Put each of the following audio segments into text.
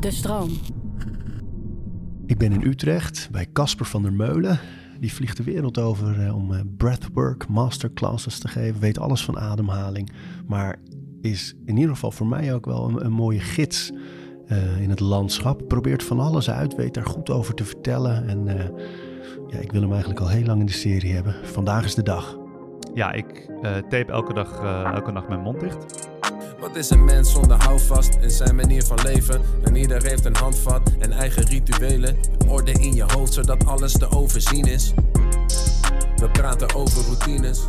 De stroom. Ik ben in Utrecht bij Casper van der Meulen. Die vliegt de wereld over eh, om eh, breathwork, masterclasses te geven. Weet alles van ademhaling. Maar is in ieder geval voor mij ook wel een, een mooie gids eh, in het landschap. Probeert van alles uit, weet daar goed over te vertellen. En eh, ja, ik wil hem eigenlijk al heel lang in de serie hebben. Vandaag is de dag. Ja, ik eh, tape elke dag, eh, elke nacht mijn mond dicht. Wat is een mens zonder houvast in zijn manier van leven? En ieder heeft een handvat en eigen rituelen. Orde in je hoofd zodat alles te overzien is. We praten over routines.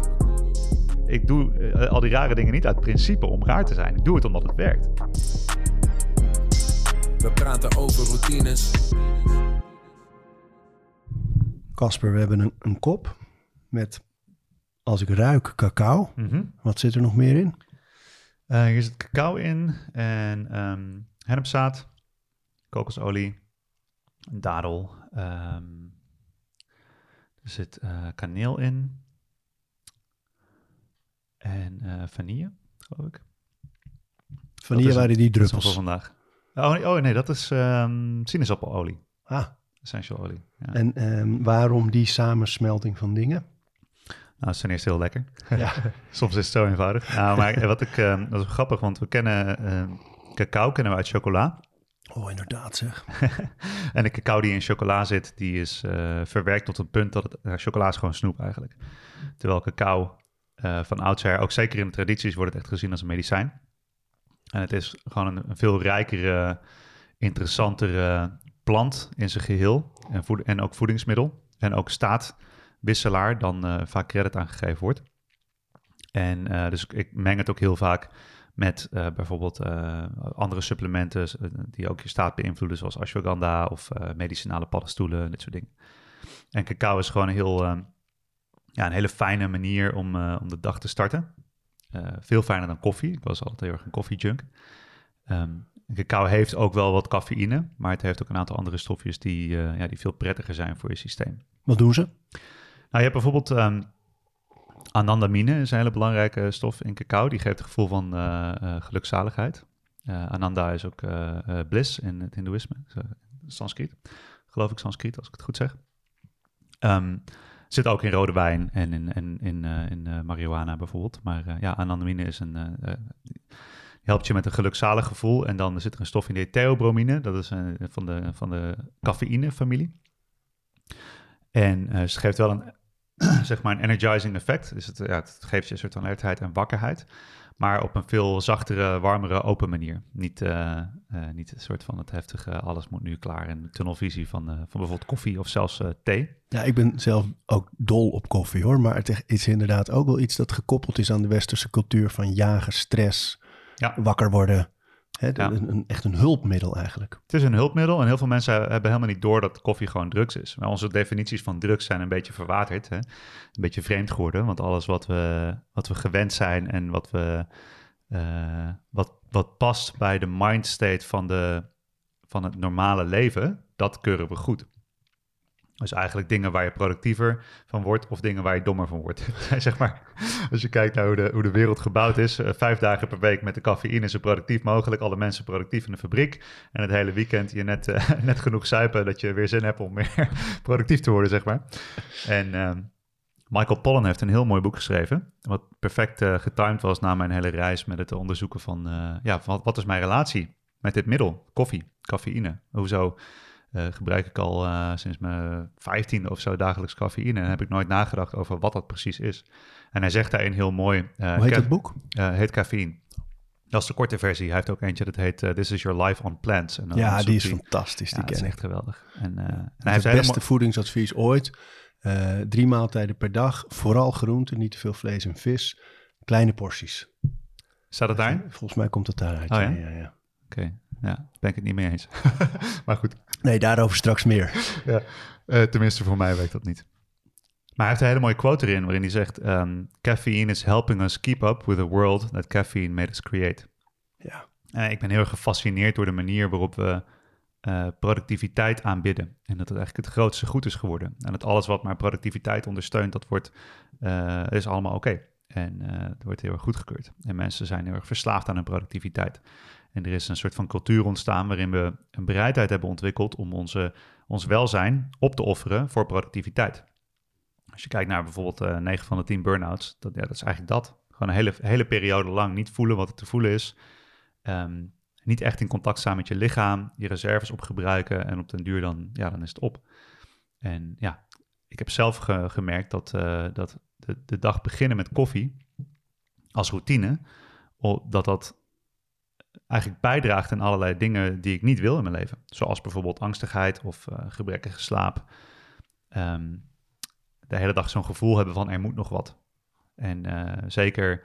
Ik doe eh, al die rare dingen niet uit principe om raar te zijn. Ik doe het omdat het werkt. We praten over routines. Casper, we hebben een, een kop met, als ik ruik, cacao. Mhm. Wat zit er nog meer in? Hier zit cacao in en ehm hennepzaad, kokosolie, dadel. ehm, er zit eh, kaneel in en eh, vanille, geloof ik. Vanille is waren die druppels. voor vandaag. Oh, nee, oh nee, dat is sinaasappelelie, Ah, essential olie. Ja. en waarom die samensmelting van dingen? Nou, dat is ten eerste heel lekker. Ja. Soms is het zo eenvoudig. Nou, maar wat ik, eh, dat is grappig, want we kennen eh, cacao kennen we uit chocola. Oh, inderdaad zeg. En de cacao die in chocola zit, die is eh, verwerkt tot een punt dat het... eh, chocola is gewoon snoep eigenlijk. Terwijl cacao eh, van oudsher, ook zeker in de tradities, wordt het echt gezien als een medicijn. En het is gewoon een, een veel rijkere, interessantere plant in zijn geheel. En, voed- en ook voedingsmiddel. En ook staatwisselaar dan eh, vaak credit aangegeven wordt. En eh, dus ik meng het ook heel vaak met eh, bijvoorbeeld andere supplementen die ook je staat beïnvloeden, zoals ashwagandha of medicinale paddenstoelen, dit soort dingen. En cacao is gewoon een, heel, ja, een hele fijne manier om, om de dag te starten. Veel fijner dan koffie. Ik was altijd heel erg een koffiejunk. Ehm cacao heeft ook wel wat cafeïne, maar het heeft ook een aantal andere stofjes die, ja, die veel prettiger zijn voor je systeem. Wat doen ze? Nou, je hebt bijvoorbeeld ehm, anandamine, is een hele belangrijke stof in cacao. Die geeft het gevoel van eh, eh, gelukzaligheid. Eh, ananda is ook bliss in het hindoeïsme, Sanskriet. Geloof ik Sanskriet, als ik het goed zeg. Ehm, zit ook in rode wijn en in, in, in marihuana bijvoorbeeld. Maar ja, anandamine is een... helpt je met een gelukzalig gevoel. En dan zit er een stof in die theobromine. Dat is eh, van de, van de cafeïne-familie. En ze geeft wel een, zeg maar een energizing effect. Dus het, ja, het geeft je een soort alertheid en wakkerheid. Maar op een veel zachtere, warmere, open manier. Niet, eh, eh, niet een soort van het heftige, alles moet nu klaar. En tunnelvisie van, eh, van bijvoorbeeld koffie of zelfs thee. Ja, ik ben zelf ook dol op koffie hoor. Maar het is inderdaad ook wel iets dat gekoppeld is aan de westerse cultuur van jagen, stress, Ja. wakker worden. Hè, Ja. een, een- echt een hulpmiddel eigenlijk. Het is een hulpmiddel en heel veel mensen hebben helemaal niet door dat koffie gewoon drugs is. Maar onze definities van drugs zijn een beetje verwaterd, hè? een beetje vreemd geworden. Want alles wat we, wat we gewend zijn en wat, we, eh, wat, wat past bij de mindstate van, de, van het normale leven, dat keuren we goed. Dus eigenlijk dingen waar je productiever van wordt of dingen waar je dommer van wordt. zeg maar, als je kijkt naar hoe de, hoe de wereld gebouwd is, eh, vijf dagen per week met de cafeïne zo productief mogelijk, alle mensen productief in de fabriek en het hele weekend je net, eh, net genoeg zuipen dat je weer zin hebt om meer productief te worden, zeg maar. En ehm, Michael Pollan heeft een heel mooi boek geschreven, wat perfect eh, getimed was na mijn hele reis met het onderzoeken van, ja, wat, wat is mijn relatie met dit middel, koffie, cafeïne. Hoezo eh, gebruik ik al eh, sinds mijn vijftiende of zo dagelijks cafeïne en heb ik nooit nagedacht over wat dat precies is. En hij zegt daarin heel mooi... eh, Hoe heet het boek? heet cafeïne. Dat is de korte versie. Hij heeft ook eentje dat heet This is Your Life on Plants. En Ja, die is fantastisch. Die dat is ken ik. echt geweldig. En, en hij Het heeft beste voedingsadvies ooit. Drie maaltijden per dag. Vooral groenten, niet te veel vlees en vis. Kleine porties. Staat het daarin? Volgens mij komt het daaruit. Oh ja? ja, ja, ja. Oké, ja, ben ik het niet mee eens. maar goed, Nee, daarover straks meer. ja. Eh, tenminste voor mij werkt dat niet. Maar hij heeft een hele mooie quote erin waarin hij zegt... ehm, caffeine is helping us keep up with the world that caffeine made us create. Ja. Eh, ik ben heel erg gefascineerd door de manier waarop we eh, productiviteit aanbidden. En dat het eigenlijk het grootste goed is geworden. En dat alles wat maar productiviteit ondersteunt, dat wordt, eh, is allemaal oké. En eh het wordt heel erg goedgekeurd. En mensen zijn heel erg verslaafd aan hun productiviteit. En er is een soort van cultuur ontstaan waarin we een bereidheid hebben ontwikkeld om onze, ons welzijn op te offeren voor productiviteit. Als je kijkt naar bijvoorbeeld uh, 9 van de 10 burn-outs, dat, ja, dat is eigenlijk dat. Gewoon een hele, hele periode lang niet voelen wat er te voelen is. Ehm, niet echt in contact staan met je lichaam, je reserves opgebruiken en op den duur dan, ja, dan is het op. En ja, ik heb zelf gemerkt dat, uh, dat de, de dag beginnen met koffie als routine, dat dat eigenlijk bijdraagt aan allerlei dingen die ik niet wil in mijn leven. Zoals bijvoorbeeld angstigheid of uh, gebrekkige slaap. Ehm, de hele dag zo'n gevoel hebben van er moet nog wat. En uh, zeker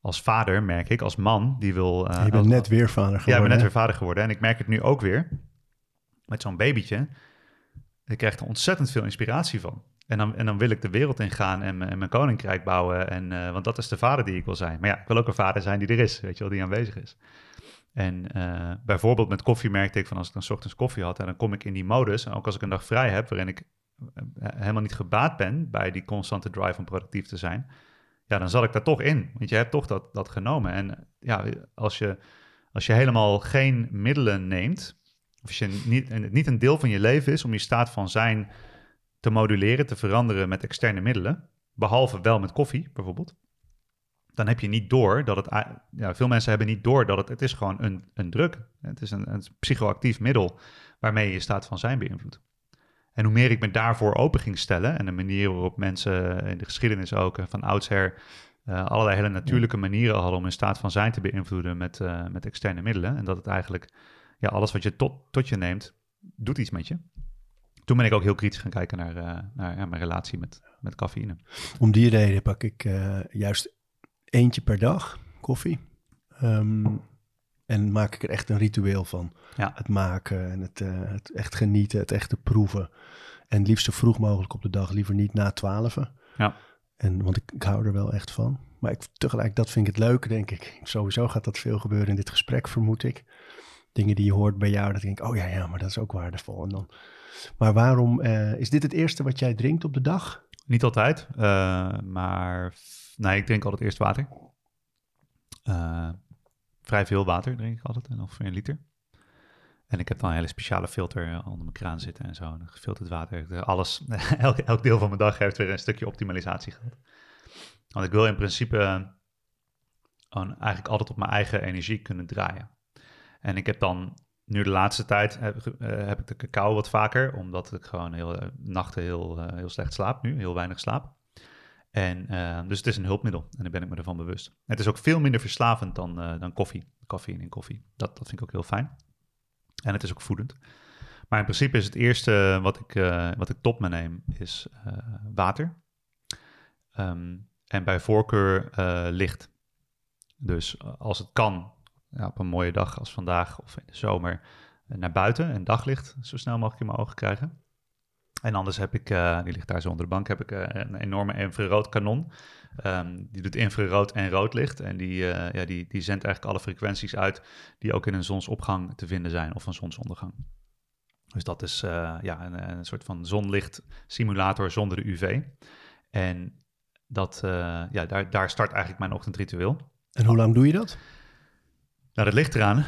als vader merk ik, als man, die wil... Uh, je bent net weer vader geworden. Ja, ik ben net weer vader geworden. En ik merk het nu ook weer. Met zo'n babytje. Ik krijg er ontzettend veel inspiratie van. En dan, en dan wil ik de wereld ingaan en, en mijn koninkrijk bouwen. En, uh, want dat is de vader die ik wil zijn. Maar ja, ik wil ook een vader zijn die er is, weet je wel, die aanwezig is. En uh, bijvoorbeeld met koffie merkte ik van als ik dan ochtends koffie had... en dan kom ik in die modus, en ook als ik een dag vrij heb... waarin ik helemaal niet gebaat ben bij die constante drive om productief te zijn ja, dan zat ik daar toch in. Want je hebt toch dat, dat genomen. En ja, als je, als je helemaal geen middelen neemt, of als je niet, en het niet een deel van je leven is om je staat van zijn te moduleren, te veranderen met externe middelen, behalve wel met koffie bijvoorbeeld, dan heb je niet door dat het, ja, veel mensen hebben niet door dat het, het is gewoon een, een druk. Het is een, een psychoactief middel waarmee je staat van zijn beïnvloedt. En hoe meer ik me daarvoor open ging stellen en de manier waarop mensen in de geschiedenis ook van oudsher uh, allerlei hele natuurlijke manieren hadden om hun staat van zijn te beïnvloeden met, uh, met externe middelen. En dat het eigenlijk, ja, alles wat je tot, tot je neemt, doet iets met je. Toen ben ik ook heel kritisch gaan kijken naar, uh, naar ja, mijn relatie met, met cafeïne. Om die reden pak ik juist eentje per dag koffie. Um, en maak ik er echt een ritueel van. Ja. Het maken en het, uh, het echt genieten, het echt proeven. En liefst zo vroeg mogelijk op de dag, liever niet na twaalf. Ja. En, want ik, ik, hou er wel echt van. Maar ik, tegelijk, dat vind ik het leuke, denk ik. Sowieso gaat dat veel gebeuren in dit gesprek, vermoed ik. Dingen die je hoort bij jou, dat denk ik, oh ja, ja, maar dat is ook waardevol. En dan, maar waarom, uh, is dit het eerste wat jij drinkt op de dag? Niet altijd, uh, maar nee, ik drink altijd eerst water vrij veel water drink ik altijd, ongeveer een liter. En ik heb dan een hele speciale filter eh, onder mijn kraan zitten en zo. gefilterd water. Alles, elk, elk deel van mijn dag heeft weer een stukje optimalisatie gehad. Want ik wil in principe eigenlijk altijd op mijn eigen energie kunnen draaien. En ik heb dan nu de laatste tijd heb, uh, heb ik de cacao wat vaker, omdat ik gewoon heel nachten heel, heel slecht slaap nu, heel weinig slaap. En, dus het is een hulpmiddel en daar ben ik me ervan bewust. Het is ook veel minder verslavend dan, uh, dan koffie, koffie in koffie. Dat, dat vind ik ook heel fijn. En het is ook voedend. Maar in principe is het eerste wat ik, uh, wat ik top me neem, is water. Um, en bij voorkeur licht. Dus als het kan, ja, op een mooie dag als vandaag of in de zomer, naar buiten en daglicht zo snel mogelijk in mijn ogen krijgen. En anders heb ik, uh, die ligt daar zo onder de bank, heb ik uh, een enorme infrarood kanon. Um, die doet infrarood en rood licht. En die, ja, die, die zendt eigenlijk alle frequenties uit die ook in een zonsopgang te vinden zijn of een zonsondergang. Dus dat is ja, een, een, soort van zonlicht simulator zonder de UV. En dat, ja, daar, daar start eigenlijk mijn ochtendritueel. En hoe lang doe je dat? Nou, dat ligt eraan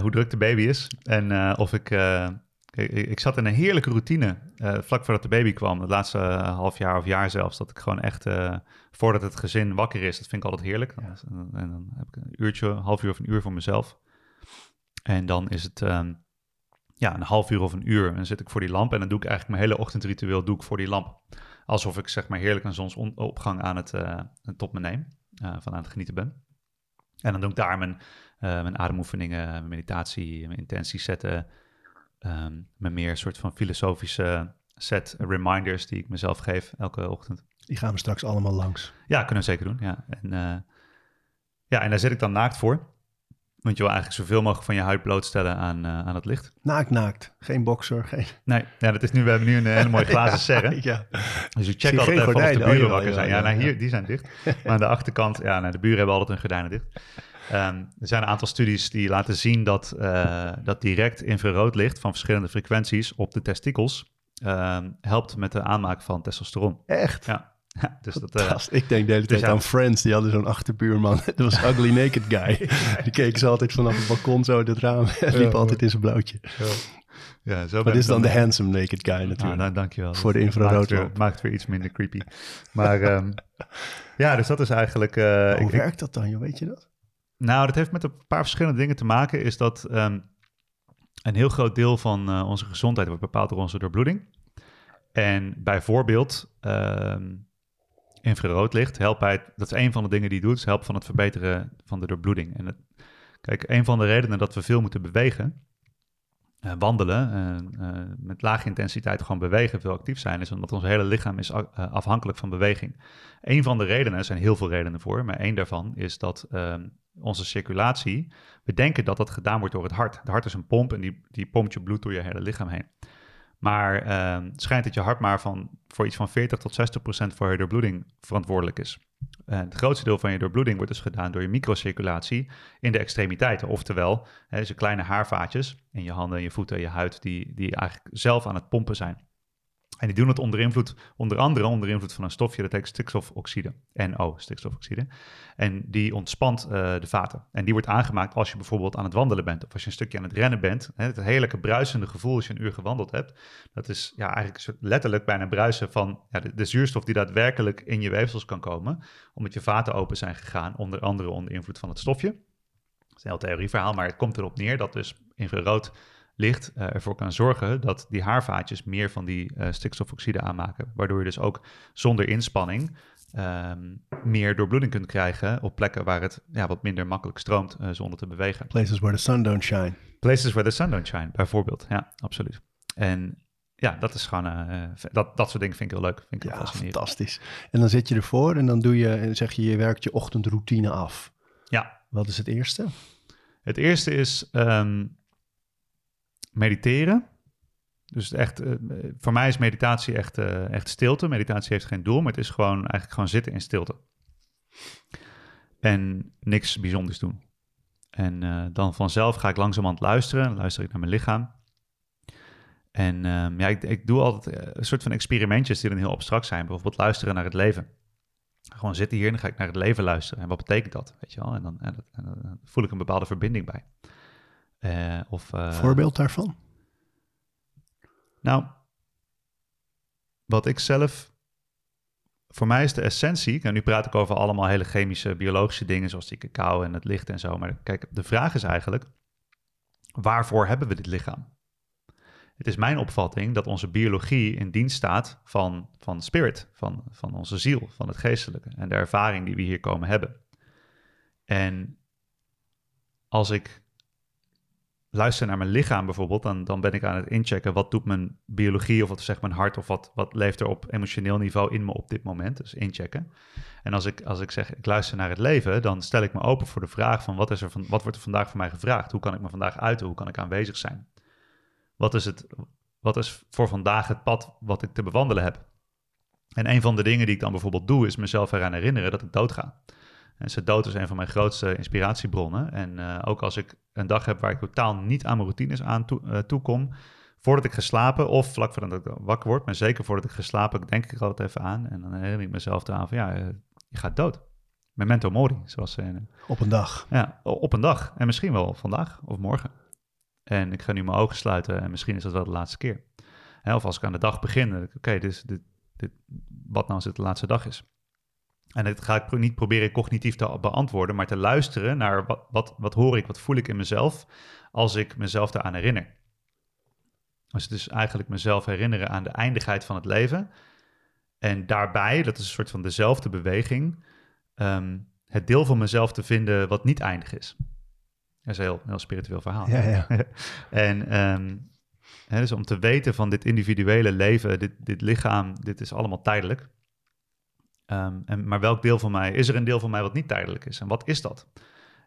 hoe druk de baby is en of ik ik, ik, zat in een heerlijke routine uh, vlak voordat de baby kwam. Het laatste uh, half jaar of jaar zelfs. Dat ik gewoon echt, uh, voordat het gezin wakker is, dat vind ik altijd heerlijk. Ja. En dan heb ik een uurtje, een half uur of een uur voor mezelf. En dan is het um, ja, een half uur of een uur. En dan zit ik voor die lamp en dan doe ik eigenlijk mijn hele ochtendritueel doe ik voor die lamp. Alsof ik zeg maar heerlijk een zonsopgang aan het, top me neem, van aan het genieten ben. En dan doe ik daar mijn, mijn ademoefeningen, mijn meditatie, mijn intentie zetten um, met meer soort van filosofische set reminders die ik mezelf geef elke ochtend. Die gaan we straks allemaal langs. Ja, kunnen we zeker doen. Ja. En, uh, ja, en daar zit ik dan naakt voor. Want je wil eigenlijk zoveel mogelijk van je huid blootstellen aan, uh, aan het licht. Naakt, naakt. Geen boxer, geen... Nee, ja, dat is nu, we hebben nu een hele mooie glazen serre. ja. Dus ik check altijd even of de buren oh, wakker zijn. Ja, nou, hier, die zijn dicht. Maar aan de achterkant, ja, nou, de buren hebben altijd hun gordijnen dicht. Um, er zijn een aantal studies die laten zien dat, uh, dat direct infrarood licht van verschillende frequenties op de testikels uh, helpt met de aanmaak van testosteron. Echt? Ja. Ja, dus dat, eh, ik denk de hele dus tijd aan Friends. Die hadden zo'n achterbuurman. Dat was Ugly Naked Guy. Die keken ze altijd vanaf het balkon zo uit het raam. En liep altijd in zijn blauwtje. ja, zo Maar dit is dan de handsome naked guy Ah, natuurlijk. nou, dankjewel. Voor de Dat infraroodlamp. Maakt, weer- maakt weer iets minder creepy. Maar ehm, ja, dus dat is eigenlijk... eh, Hoe ik- ik- werkt dat dan, joh? Weet je dat? Nou, dat heeft met een paar verschillende dingen te maken. Is dat ehm, een heel groot deel van eh, onze gezondheid wordt bepaald door onze doorbloeding. En bijvoorbeeld ehm infraroodlicht helpt bij, dat is een van de dingen die het doet, helpt van het verbeteren van de doorbloeding. En kijk, een van de redenen dat we veel moeten bewegen, eh, wandelen, eh, eh, met lage intensiteit gewoon bewegen, veel actief zijn, is omdat ons hele lichaam is afhankelijk van beweging. Een van de redenen, er zijn heel veel redenen voor, maar één daarvan is dat ehm, onze circulatie, we denken dat dat gedaan wordt door het hart. Het hart is een pomp en die, die pompt je bloed door je hele lichaam heen. Maar ehm, het schijnt dat je hart maar van, voor iets van 40 tot 60 procent voor je doorbloeding verantwoordelijk is. En het grootste deel van je doorbloeding wordt dus gedaan door je microcirculatie in de extremiteiten. Oftewel, hè, deze kleine haarvaatjes in je handen, je voeten, je huid, die, die eigenlijk zelf aan het pompen zijn. En die doen het onder invloed, onder andere onder invloed van een stofje dat heet stikstofoxide. NO, stikstofoxide. En die ontspant eh, de vaten. En die wordt aangemaakt als je bijvoorbeeld aan het wandelen bent. Of als je een stukje aan het rennen bent. Het heerlijke bruisende gevoel als je een uur gewandeld hebt. Dat is ja, eigenlijk letterlijk bijna bruisen van ja, de, de zuurstof die daadwerkelijk in je weefsels kan komen. Omdat je vaten open zijn gegaan, onder andere onder invloed van het stofje. Dat is een heel theorieverhaal, maar het komt erop neer dat dus infrarood licht eh, ervoor kan zorgen dat die haarvaatjes meer van die eh, stikstofoxide aanmaken. Waardoor je dus ook zonder inspanning ehm, meer doorbloeding kunt krijgen op plekken waar het ja, wat minder makkelijk stroomt eh, zonder te bewegen. Places where the sun don't shine. Places where the sun don't shine, bijvoorbeeld. Ja, absoluut. En ja, dat is gewoon, eh, dat, dat soort dingen vind ik heel leuk. Vind ik Ja, fantastisch. En dan zit je ervoor en dan doe je, en zeg je, je werkt je ochtendroutine af. Ja, Wat is het eerste? Het eerste is ehm, mediteren. Dus echt, eh, voor mij is meditatie echt, eh, echt stilte. Meditatie heeft geen doel, maar het is gewoon eigenlijk gewoon zitten in stilte. En niks bijzonders doen. En eh, dan vanzelf ga ik langzamerhand luisteren. Dan luister ik naar mijn lichaam. En ehm, ja, ik, ik doe altijd een soort van experimentjes die dan heel abstract zijn. Bijvoorbeeld luisteren naar het leven. Gewoon zitten hier en dan ga ik naar het leven luisteren. En wat betekent dat? Weet je wel? En dan, en dan voel ik een bepaalde verbinding bij. Eh, of, eh, Voorbeeld daarvan? nou, wat ik zelf. Voor mij is de essentie. En nu praat ik over allemaal hele chemische, biologische dingen. Zoals die cacao en het licht en zo. Maar kijk, de vraag is eigenlijk: waarvoor hebben we dit lichaam? Het is mijn opvatting dat onze biologie in dienst staat van, van spirit, van, van onze ziel, van het geestelijke en de ervaring die we hier komen hebben. En als ik luister naar mijn lichaam bijvoorbeeld, dan, dan ben ik aan het inchecken wat doet mijn biologie of wat zegt mijn hart of wat, wat leeft er op emotioneel niveau in me op dit moment. Dus inchecken. En als ik, als ik zeg ik luister naar het leven, dan stel ik me open voor de vraag van wat, is er van, wat wordt er vandaag van mij gevraagd? Hoe kan ik me vandaag uiten? Hoe kan ik aanwezig zijn? Wat is, het, wat is voor vandaag het pad wat ik te bewandelen heb? En een van de dingen die ik dan bijvoorbeeld doe, is mezelf eraan herinneren dat ik doodga. En ze dood is een van mijn grootste inspiratiebronnen. En eh, ook als ik een dag heb waar ik totaal niet aan mijn routines aan toe, eh, toekom, voordat ik geslapen of vlak voordat ik wakker word, maar zeker voordat ik geslapen heb, denk ik altijd even aan. En dan herinner ik mezelf eraan van ja, eh, je gaat dood. Memento mori, zoals ze in, Op een dag. ja, op een dag. En misschien wel vandaag of morgen. En ik ga nu mijn ogen sluiten en misschien is dat wel de laatste keer. Hè, of als ik aan de dag begin, oké, dit is dit, dit, wat nou als het de laatste dag is. En dat ga ik niet proberen cognitief te beantwoorden, maar te luisteren naar wat, wat, wat hoor ik, wat voel ik in mezelf als ik mezelf daaraan herinner. Dus het is eigenlijk mezelf herinneren aan de eindigheid van het leven. En daarbij, dat is een soort van dezelfde beweging, ehm, het deel van mezelf te vinden wat niet eindig is. Dat is een heel, heel spiritueel verhaal. Ja, ja. en ehm, hè, dus om te weten van dit individuele leven, dit, dit lichaam, dit is allemaal tijdelijk. Ehm, en, maar welk deel van mij, is er een deel van mij wat niet tijdelijk is? En wat is dat?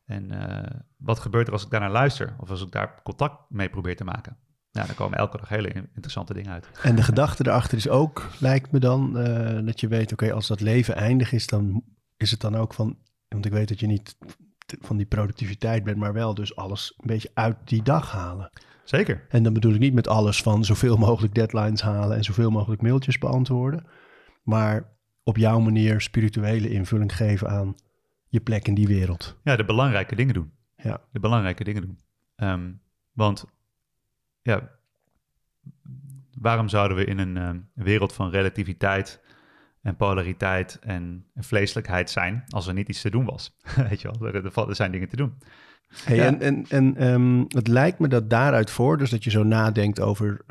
En eh, wat gebeurt er als ik daarnaar luister? Of als ik daar contact mee probeer te maken? Ja, dan komen elke dag hele in- interessante dingen uit. En de gedachte erachter is ook, lijkt me dan, eh, dat je weet, oké, als dat leven eindig is, dan is het dan ook van, want ik weet dat je niet van die productiviteit bent, maar wel dus alles een beetje uit die dag halen. Zeker. En dan bedoel ik niet met alles van zoveel mogelijk deadlines halen en zoveel mogelijk mailtjes beantwoorden, maar op jouw manier spirituele invulling geven aan je plek in die wereld. Ja, de belangrijke dingen doen. Ja. De belangrijke dingen doen. Ehm, want ja, waarom zouden we in een ehm, wereld van relativiteit en polariteit en vleeselijkheid zijn als er niet iets te doen was? Weet je wel, er, er zijn dingen te doen. Hey, Ja. En, en, en ehm, het lijkt me dat daaruit voor, dus dat je zo nadenkt over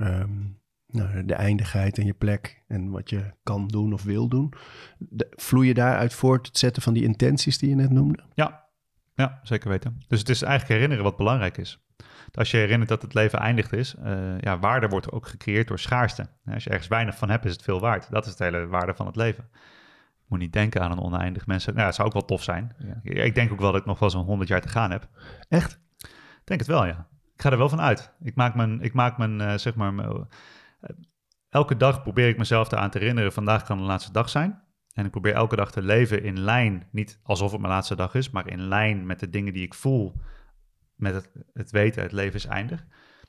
nou, de eindigheid en je plek en wat je kan doen of wil doen. De, vloeien daaruit voort het zetten van die intenties die je net noemde? Ja, ja, zeker weten. Dus het is eigenlijk herinneren wat belangrijk is. Als je herinnert dat het leven eindigd is, eh, ja, waarde wordt ook gecreëerd door schaarste. Als je ergens weinig van hebt, is het veel waard. Dat is de hele waarde van het leven. Je moet niet denken aan een oneindig mensen. Nou, het zou ook wel tof zijn. Ja. Ik denk ook wel dat ik nog wel zo'n 100 jaar te gaan heb. Echt? Ik denk het wel, ja. Ik ga er wel van uit. Ik maak mijn, ik maak mijn eh, zeg maar, mijn- elke dag probeer ik mezelf eraan te herinneren, vandaag kan de laatste dag zijn. En ik probeer elke dag te leven in lijn, niet alsof het mijn laatste dag is, maar in lijn met de dingen die ik voel, met het, het weten, het leven is eindig.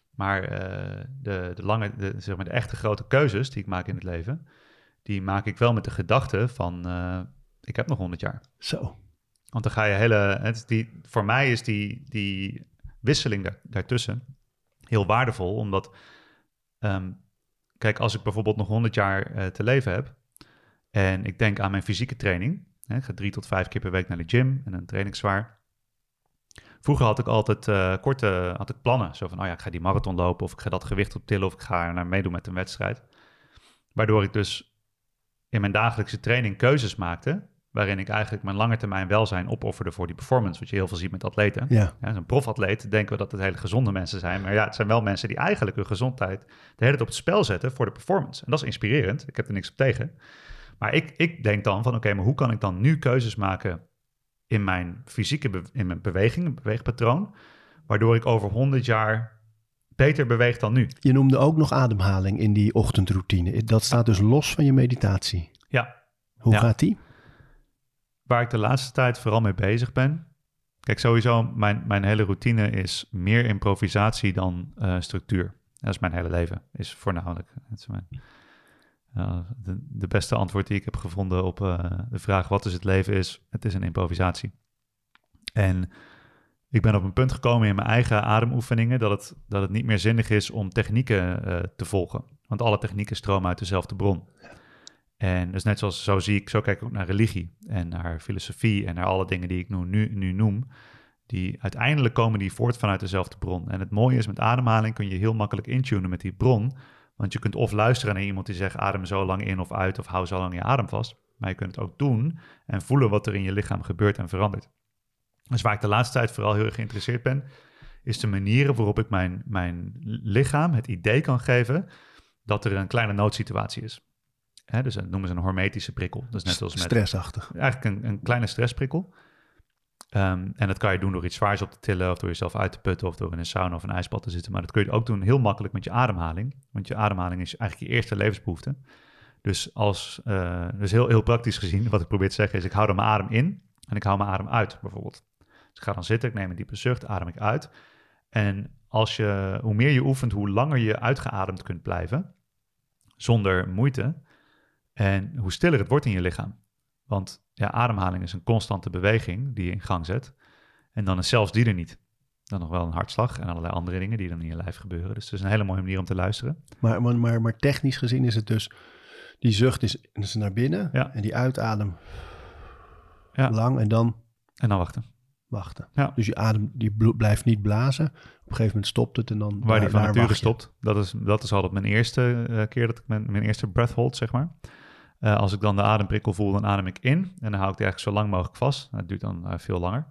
Maar eh, de, de, lange, de, zeg maar de echte grote keuzes die ik maak in het leven, die maak ik wel met de gedachte van, eh, ik heb nog 100 jaar. Zo. Want dan ga je hele. Het, die, voor mij is die, die wisseling daar, daartussen heel waardevol, omdat. ehm, kijk, als ik bijvoorbeeld nog 100 jaar eh, te leven heb. en ik denk aan mijn fysieke training. Hè, ik ga drie tot vijf keer per week naar de gym en een trainingszwaar. Vroeger had ik altijd eh, korte had ik plannen. Zo van, oh ja, ik ga die marathon lopen of ik ga dat gewicht optillen of ik ga naar meedoen met een wedstrijd. Waardoor ik dus in mijn dagelijkse training keuzes maakte waarin ik eigenlijk mijn lange termijn welzijn opofferde voor die performance, wat je heel veel ziet met atleten. Ja. Ja, Zo'n profatleet denken we dat het hele gezonde mensen zijn, maar ja, het zijn wel mensen die eigenlijk hun gezondheid de hele tijd op het spel zetten voor de performance. En dat is inspirerend, ik heb er niks op tegen. Maar ik, ik denk dan van, oké, maar hoe kan ik dan nu keuzes maken in mijn fysieke, in mijn beweging, een beweegpatroon, waardoor ik over 100 jaar beter beweeg dan nu? Je noemde ook nog ademhaling in die ochtendroutine. Dat staat dus los van je meditatie. Ja, Hoe Ja. gaat die? Waar ik de laatste tijd vooral mee bezig ben. Kijk, sowieso, mijn, mijn hele routine is meer improvisatie dan eh, structuur. Dat is mijn hele leven, is voornamelijk. Het is mijn, eh, de, de beste antwoord die ik heb gevonden op eh, de vraag wat is het leven is, het is een improvisatie. En ik ben op een punt gekomen in mijn eigen ademoefeningen dat het, dat het niet meer zinnig is om technieken te volgen. Want alle technieken stromen uit dezelfde bron. En dus net zoals zo zie ik, zo kijk ik ook naar religie en naar filosofie en naar alle dingen die ik nu, nu, nu noem. Die uiteindelijk komen die voort vanuit dezelfde bron. En het mooie is met ademhaling kun je heel makkelijk intunen met die bron. Want je kunt of luisteren naar iemand die zegt adem zo lang in of uit of hou zo lang je adem vast. Maar je kunt het ook doen en voelen wat er in je lichaam gebeurt en verandert. Dus waar ik de laatste tijd vooral heel erg geïnteresseerd ben, is de manieren waarop ik mijn, mijn lichaam het idee kan geven dat er een kleine noodsituatie is. Hè, dus dat noemen ze een hormetische prikkel. Dat is net zoals met Stressachtig. eigenlijk een, een kleine stressprikkel. Ehm, en dat kan je doen door iets zwaars op te tillen of door jezelf uit te putten of door in een sauna of een ijsbad te zitten. Maar dat kun je ook doen heel makkelijk met je ademhaling. Want je ademhaling is eigenlijk je eerste levensbehoefte. Dus, als, eh, dus heel, heel praktisch gezien, wat ik probeer te zeggen is, ik hou dan mijn adem in en ik hou mijn adem uit bijvoorbeeld. Dus ik ga dan zitten, ik neem een diepe zucht, adem ik uit. En als je, hoe meer je oefent, hoe langer je uitgeademd kunt blijven, zonder moeite. En hoe stiller het wordt in je lichaam. Want ja, ademhaling is een constante beweging die je in gang zet. En dan is zelfs die er niet. Dan nog wel een hartslag en allerlei andere dingen die dan in je lijf gebeuren. Dus het is een hele mooie manier om te luisteren. Maar, maar, maar, maar technisch gezien is het dus... Die zucht is, is naar binnen Ja. en die uitadem Ja. lang en dan En dan wachten. wachten. Ja. Dus je adem die blijft niet blazen. Op een gegeven moment stopt het en dan Waar die van nature stopt. Dat is, dat is altijd mijn eerste eh, keer dat ik mijn, mijn eerste breath hold, zeg maar. Eh, als ik dan de ademprikkel voel, dan adem ik in. En dan hou ik die eigenlijk zo lang mogelijk vast. Dat duurt dan eh, veel langer.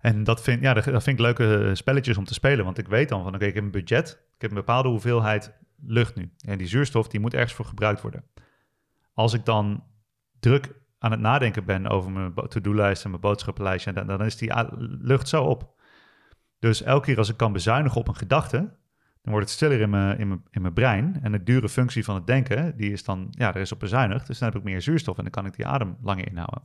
En dat vind, ja, dat, vind ik leuke spelletjes om te spelen. Want ik weet dan van, oké, ik heb een budget. Ik heb een bepaalde hoeveelheid lucht nu. En die zuurstof, die moet ergens voor gebruikt worden. Als ik dan druk aan het nadenken ben over mijn to-do-lijst en mijn boodschappenlijstje, dan, dan is die lucht zo op. Dus elke keer als ik kan bezuinigen op een gedachte, dan wordt het stiller in mijn, in mijn, in mijn brein. En de dure functie van het denken, die is dan, ja, er is op bezuinigd. Dus dan heb ik meer zuurstof en dan kan ik die adem langer inhouden.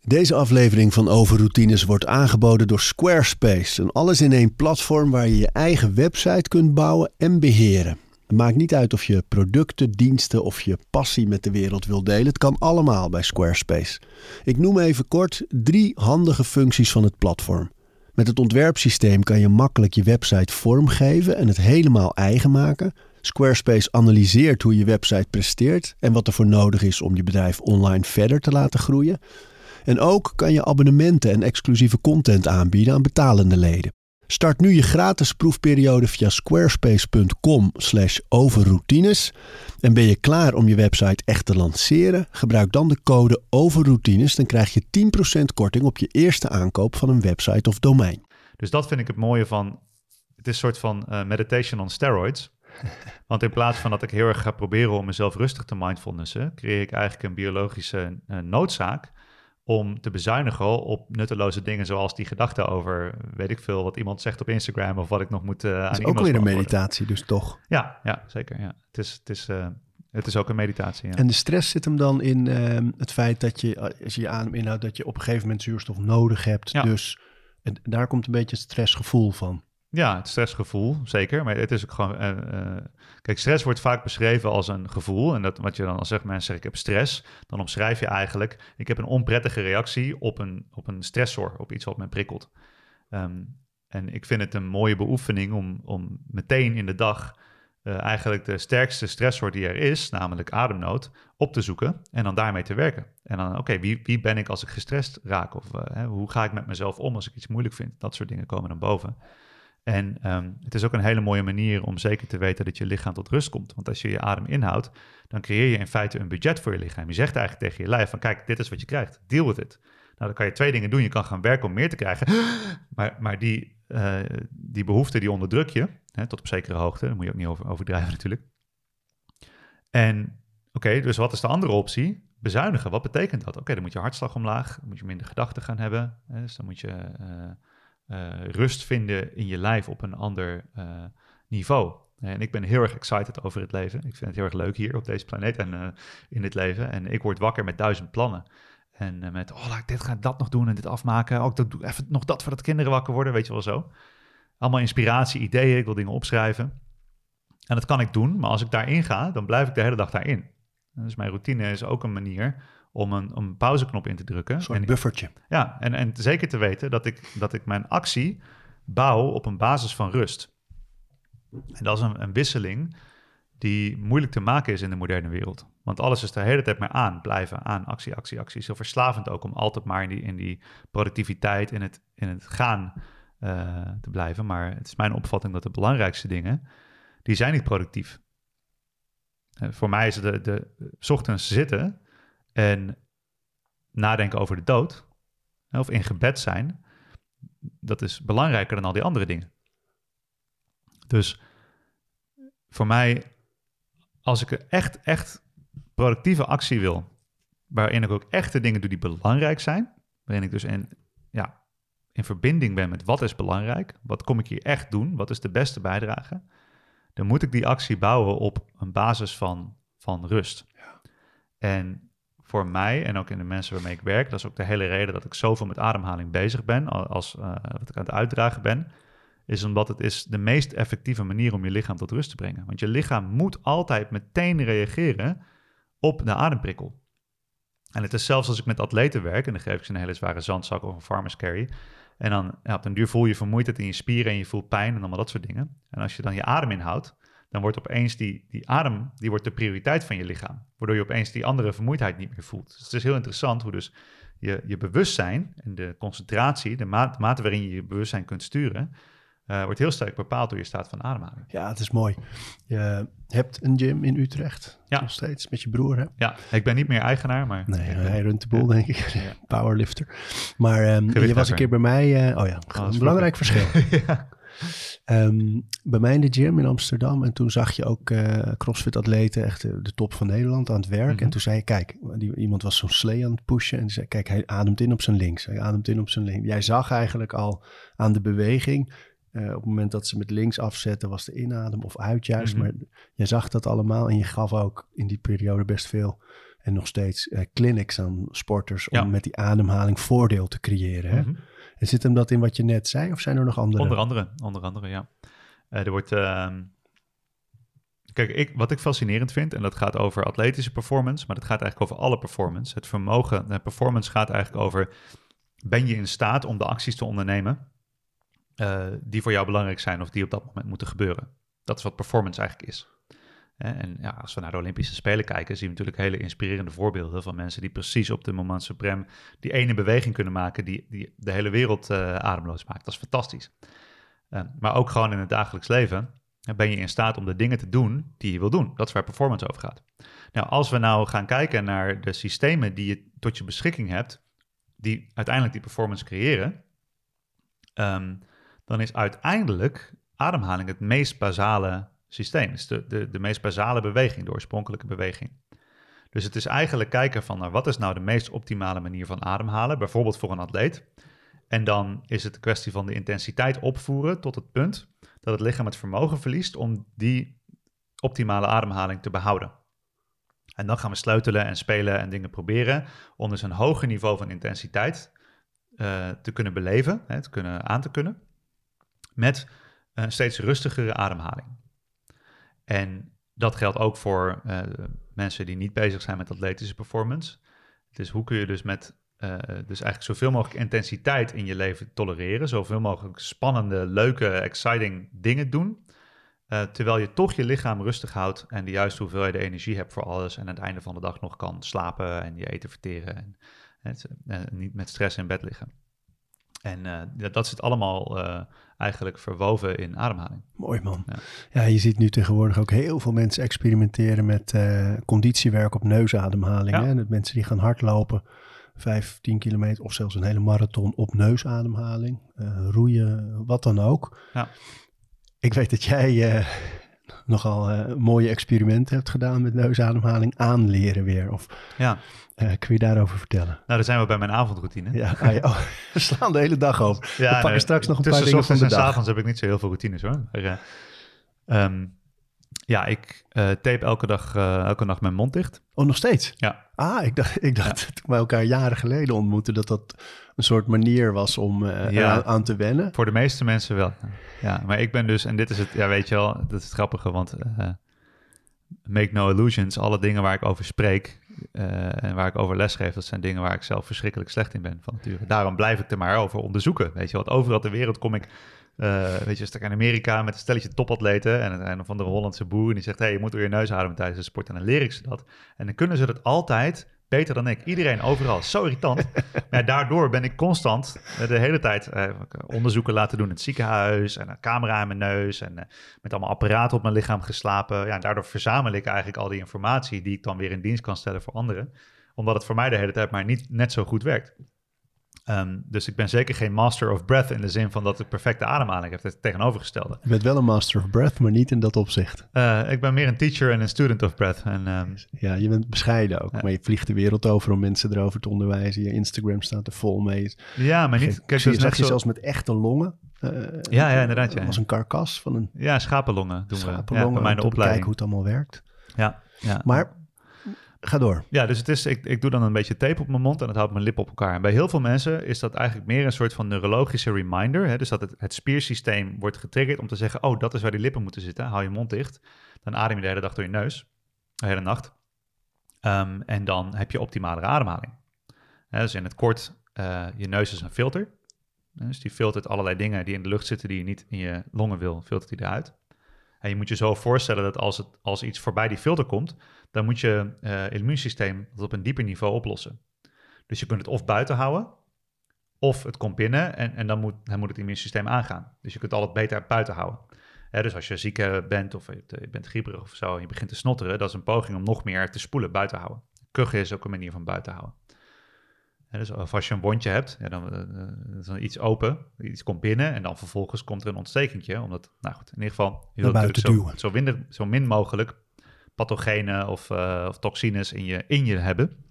Deze aflevering van Overroutines wordt aangeboden door Squarespace. Een alles-in-één platform waar je je eigen website kunt bouwen en beheren. Het maakt niet uit of je producten, diensten of je passie met de wereld wil delen. Het kan allemaal bij Squarespace. Ik noem even kort drie handige functies van het platform. Met het ontwerpsysteem kan je makkelijk je website vormgeven en het helemaal eigen maken. Squarespace analyseert hoe je website presteert en wat er voor nodig is om je bedrijf online verder te laten groeien. En ook kan je abonnementen en exclusieve content aanbieden aan betalende leden. Start nu je gratis proefperiode via squarespace.com/overroutines. En ben je klaar om je website echt te lanceren? Gebruik dan de code overroutines, dan krijg je 10% korting op je eerste aankoop van een website of domein. Dus dat vind ik het mooie van. Het is een soort van uh, meditation on steroids. Want in plaats van dat ik heel erg ga proberen om mezelf rustig te mindfulnessen, creëer ik eigenlijk een biologische uh, noodzaak om te bezuinigen op nutteloze dingen zoals die gedachten over, weet ik veel, wat iemand zegt op Instagram of wat ik nog moet uh, aan is ook weer een meditatie dus toch? Ja, ja zeker. Ja. Het, is, het, is, uh, het is ook een meditatie. Ja. En de stress zit hem dan in uh, het feit dat je, als je je adem inhoudt, dat je op een gegeven moment zuurstof nodig hebt. Ja. Dus en daar komt een beetje het stressgevoel van. Ja, het stressgevoel, zeker. Maar het is ook gewoon. Uh, uh, kijk, stress wordt vaak beschreven als een gevoel. En dat wat je dan al zegt, mensen zeggen: ik heb stress. Dan omschrijf je eigenlijk: ik heb een onprettige reactie op een, op een stressor, op iets wat me prikkelt. Um, en ik vind het een mooie beoefening om, om meteen in de dag uh, eigenlijk de sterkste stressor die er is, namelijk ademnood, op te zoeken en dan daarmee te werken. En dan, oké, wie, wie ben ik als ik gestrest raak? Of hoe ga ik met mezelf om als ik iets moeilijk vind? Dat soort dingen komen dan boven. En um, het is ook een hele mooie manier om zeker te weten dat je lichaam tot rust komt. Want als je je adem inhoudt, dan creëer je in feite een budget voor je lichaam. Je zegt eigenlijk tegen je lijf van kijk, dit is wat je krijgt, deal with it. Nou, dan kan je twee dingen doen. Je kan gaan werken om meer te krijgen. Maar, maar die, uh, die behoefte, die onderdruk je, hè, tot op zekere hoogte. Daar moet je ook niet over, overdrijven natuurlijk. En oké, dus wat is de andere optie? Bezuinigen. Wat betekent dat? Oké, dan moet je hartslag omlaag. Dan moet je minder gedachten gaan hebben. Hè, dus dan moet je... Uh, rust vinden in je lijf op een ander uh, niveau. En ik ben heel erg excited over het leven. Ik vind het heel erg leuk hier op deze planeet en uh, in dit leven. En ik word wakker met duizend plannen. En met, oh, laat ik dit gaan, dat nog doen en dit afmaken. Ook dat, doe even nog dat voordat kinderen wakker worden, weet je wel zo. Allemaal inspiratie, ideeën, ik wil dingen opschrijven. En dat kan ik doen, maar als ik daarin ga, dan blijf ik de hele dag daarin. Dus mijn routine is ook een manier om een, een pauzeknop in te drukken. Een soort en, buffertje. Ja, en, en zeker te weten dat ik, dat ik mijn actie bouw op een basis van rust. En dat is een, een wisseling die moeilijk te maken is in de moderne wereld. Want alles is de hele tijd maar aan, blijven aan, actie, actie, actie. Zo verslavend ook om altijd maar in die, in die productiviteit, in het, in het gaan uh, te blijven. Maar het is mijn opvatting dat de belangrijkste dingen, die zijn niet productief. Uh, voor mij is de, de, de ochtends zitten en nadenken over de dood, of in gebed zijn, dat is belangrijker dan al die andere dingen. Dus voor mij, als ik echt, echt productieve actie wil, waarin ik ook echte dingen doe die belangrijk zijn, waarin ik dus in, ja, in verbinding ben met wat is belangrijk, wat kom ik hier echt doen, wat is de beste bijdrage, dan moet ik die actie bouwen op een basis van, van rust. Ja. En voor mij en ook in de mensen waarmee ik werk, dat is ook de hele reden dat ik zoveel met ademhaling bezig ben, als uh, wat ik aan het uitdragen ben, is omdat het is de meest effectieve manier om je lichaam tot rust te brengen. Want je lichaam moet altijd meteen reageren op de ademprikkel. En het is zelfs als ik met atleten werk, en dan geef ik ze een hele zware zandzak of een farmer's carry, en dan ja, op duur voel je vermoeidheid in je spieren en je voelt pijn en allemaal dat soort dingen. En als je dan je adem inhoudt, dan wordt opeens die, die adem die wordt de prioriteit van je lichaam. Waardoor je opeens die andere vermoeidheid niet meer voelt. Dus het is heel interessant hoe dus je, je bewustzijn en de concentratie, de, ma de mate waarin je je bewustzijn kunt sturen, uh, wordt heel sterk bepaald door je staat van ademhaling. Ja, het is mooi. Je hebt een gym in Utrecht, ja. nog steeds, met je broer, hè? Ja, ik ben niet meer eigenaar, maar... Nee, hij runt de boel, denk ik. Ja. Powerlifter. Maar um, je was een keer bij mij... Uh, oh ja, oh, een belangrijk verschil. ja. Um, bij mij in de gym in Amsterdam. En toen zag je ook uh, CrossFit-atleten, echt de, de, top van Nederland, aan het werk. Mm -hmm. En toen zei je, kijk, die, iemand was zo'n slee aan het pushen. En zei, kijk, hij ademt in op zijn links. Hij ademt in op zijn links. Jij zag eigenlijk al aan de beweging... Uh, op het moment dat ze met links afzetten, was de inadem of uit juist. Mm -hmm. Maar je zag dat allemaal en je gaf ook in die periode best veel en nog steeds uh, clinics aan sporters om ja. met die ademhaling voordeel te creëren. Hè? Mm -hmm. En zit hem dat in wat je net zei of zijn er nog andere? Onder andere, onder andere ja. Uh, er wordt, uh, Kijk, ik, wat ik fascinerend vind, en dat gaat over atletische performance, maar dat gaat eigenlijk over alle performance. Het vermogen, de performance gaat eigenlijk over, ben je in staat om de acties te ondernemen uh, die voor jou belangrijk zijn of die op dat moment moeten gebeuren. Dat is wat performance eigenlijk is. En ja, als we naar de Olympische Spelen kijken, zien we natuurlijk hele inspirerende voorbeelden van mensen die precies op de moment suprem die ene beweging kunnen maken die, die de hele wereld uh, ademloos maakt. Dat is fantastisch. Uh, maar ook gewoon in het dagelijks leven ben je in staat om de dingen te doen die je wil doen. Dat is waar performance over gaat. Nou, als we nou gaan kijken naar de systemen die je tot je beschikking hebt, die uiteindelijk die performance creëren, um, dan is uiteindelijk ademhaling het meest basale systeem. Het is de, de, de meest basale beweging, de oorspronkelijke beweging. Dus het is eigenlijk kijken van nou, wat is nou de meest optimale manier van ademhalen, bijvoorbeeld voor een atleet. En dan is het een kwestie van de intensiteit opvoeren tot het punt dat het lichaam het vermogen verliest om die optimale ademhaling te behouden. En dan gaan we sleutelen en spelen en dingen proberen om dus een hoger niveau van intensiteit uh, te kunnen beleven, hè, te kunnen, aan te kunnen, met een steeds rustigere ademhaling. En dat geldt ook voor uh, mensen die niet bezig zijn met atletische performance. Dus hoe kun je dus met uh, dus eigenlijk zoveel mogelijk intensiteit in je leven tolereren, zoveel mogelijk spannende, leuke, exciting dingen doen, uh, terwijl je toch je lichaam rustig houdt en de juiste hoeveelheid energie hebt voor alles en aan het einde van de dag nog kan slapen en je eten verteren en, en niet met stress in bed liggen. En uh, dat zit allemaal uh, eigenlijk verwoven in ademhaling. Mooi man. Ja. ja. je ziet nu tegenwoordig ook heel veel mensen experimenteren met uh, conditiewerk op neusademhaling. Ja. Hè? Dat mensen die gaan hardlopen, 5, 10 kilometer of zelfs een hele marathon op neusademhaling. roeien, wat dan ook. Ja. Ik weet dat jij nogal mooie experimenten hebt gedaan met neusademhaling aanleren weer. Of, ja. Uh, kun je daarover vertellen? Nou, daar zijn we bij mijn avondroutine. Ja, ah, ja. Oh, we slaan de hele dag over. Ja, we pakken straks nog een paar dingen van de en dag. avonds heb ik niet zo heel veel routines hoor. Maar, uh, um, ja, ik uh, tape elke dag, elke nacht mijn mond dicht. Oh, nog steeds? Ja. Ah, ik dacht, ik dacht ja. toen we elkaar jaren geleden ontmoetten... dat dat een soort manier was om ja, aan, te wennen. Voor de meeste mensen wel. Ja, maar ik ben dus... En dit is het, ja weet je wel, dat is het grappige, want... make no illusions, alle dingen waar ik over spreek en waar ik over les geef, dat zijn dingen waar ik zelf verschrikkelijk slecht in ben van nature. Daarom blijf ik er maar over onderzoeken. Weet je wat, overal ter wereld kom ik, uh, weet je, stuk in Amerika met een stelletje topatleten en een van de Hollandse boer en die zegt, hey, je moet door je neus ademen tijdens de sport en dan leer ik ze dat. En dan kunnen ze dat altijd beter dan ik. Iedereen overal. Zo irritant. maar daardoor ben ik constant eh, de hele tijd eh, onderzoeken laten doen in het ziekenhuis. En een camera in mijn neus. En eh, met allemaal apparaten op mijn lichaam geslapen. Ja, daardoor verzamel ik eigenlijk al die informatie die ik dan weer in dienst kan stellen voor anderen. Omdat het voor mij de hele tijd maar niet net zo goed werkt. Um, dus ik ben zeker geen master of breath in de zin van dat ik perfecte ademhaling heb. Het tegenovergestelde. Je bent wel een master of breath, maar niet in dat opzicht. Uh, ik ben meer een teacher en een student of breath. En, um, ja, je bent bescheiden ook. Ja. Maar je vliegt de wereld over om mensen erover te onderwijzen. Je Instagram staat er vol mee. Ja, maar niet... Kijk, dus zag je zo... zelfs met echte longen. Uh, ja, ja, inderdaad. Ja. Als een karkas van een... Ja, schapenlongen doen schapenlongen, we. Ja, bij mijn opleiding. Kijken hoe het allemaal werkt. Ja, ja. Maar Ga door. Ja, dus het is, ik, ik doe dan een beetje tape op mijn mond en dat houdt mijn lip op elkaar. En bij heel veel mensen is dat eigenlijk meer een soort van neurologische reminder. Hè? Dus dat het, het spiersysteem wordt getriggerd om te zeggen: Oh, dat is waar die lippen moeten zitten. Hou je mond dicht. Dan adem je de hele dag door je neus, de hele nacht. Um, en dan heb je optimale ademhaling. Dus in het kort, uh, je neus is een filter. Dus die filtert allerlei dingen die in de lucht zitten die je niet in je longen wil, filtert die eruit. En je moet je zo voorstellen dat als, het, als iets voorbij die filter komt, dan moet je uh, immuunsysteem dat op een dieper niveau oplossen. Dus je kunt het of buiten houden, of het komt binnen en, en dan, moet, moet het immuunsysteem aangaan. Dus je kunt het beter buiten houden. dus als je ziek eh, bent of je bent grieperig of zo en je begint te snotteren, dat is een poging om nog meer te spoelen, buiten houden. Kuchen is ook een manier van buiten houden. Dus als je een wondje hebt, ja, dan, uh, is dan iets open, iets komt binnen en dan vervolgens komt er een ontstekentje. Omdat, nou goed, in ieder geval, je wilt zo, zo, minder, zo min mogelijk pathogenen of, uh, of toxines in je, in je hebben.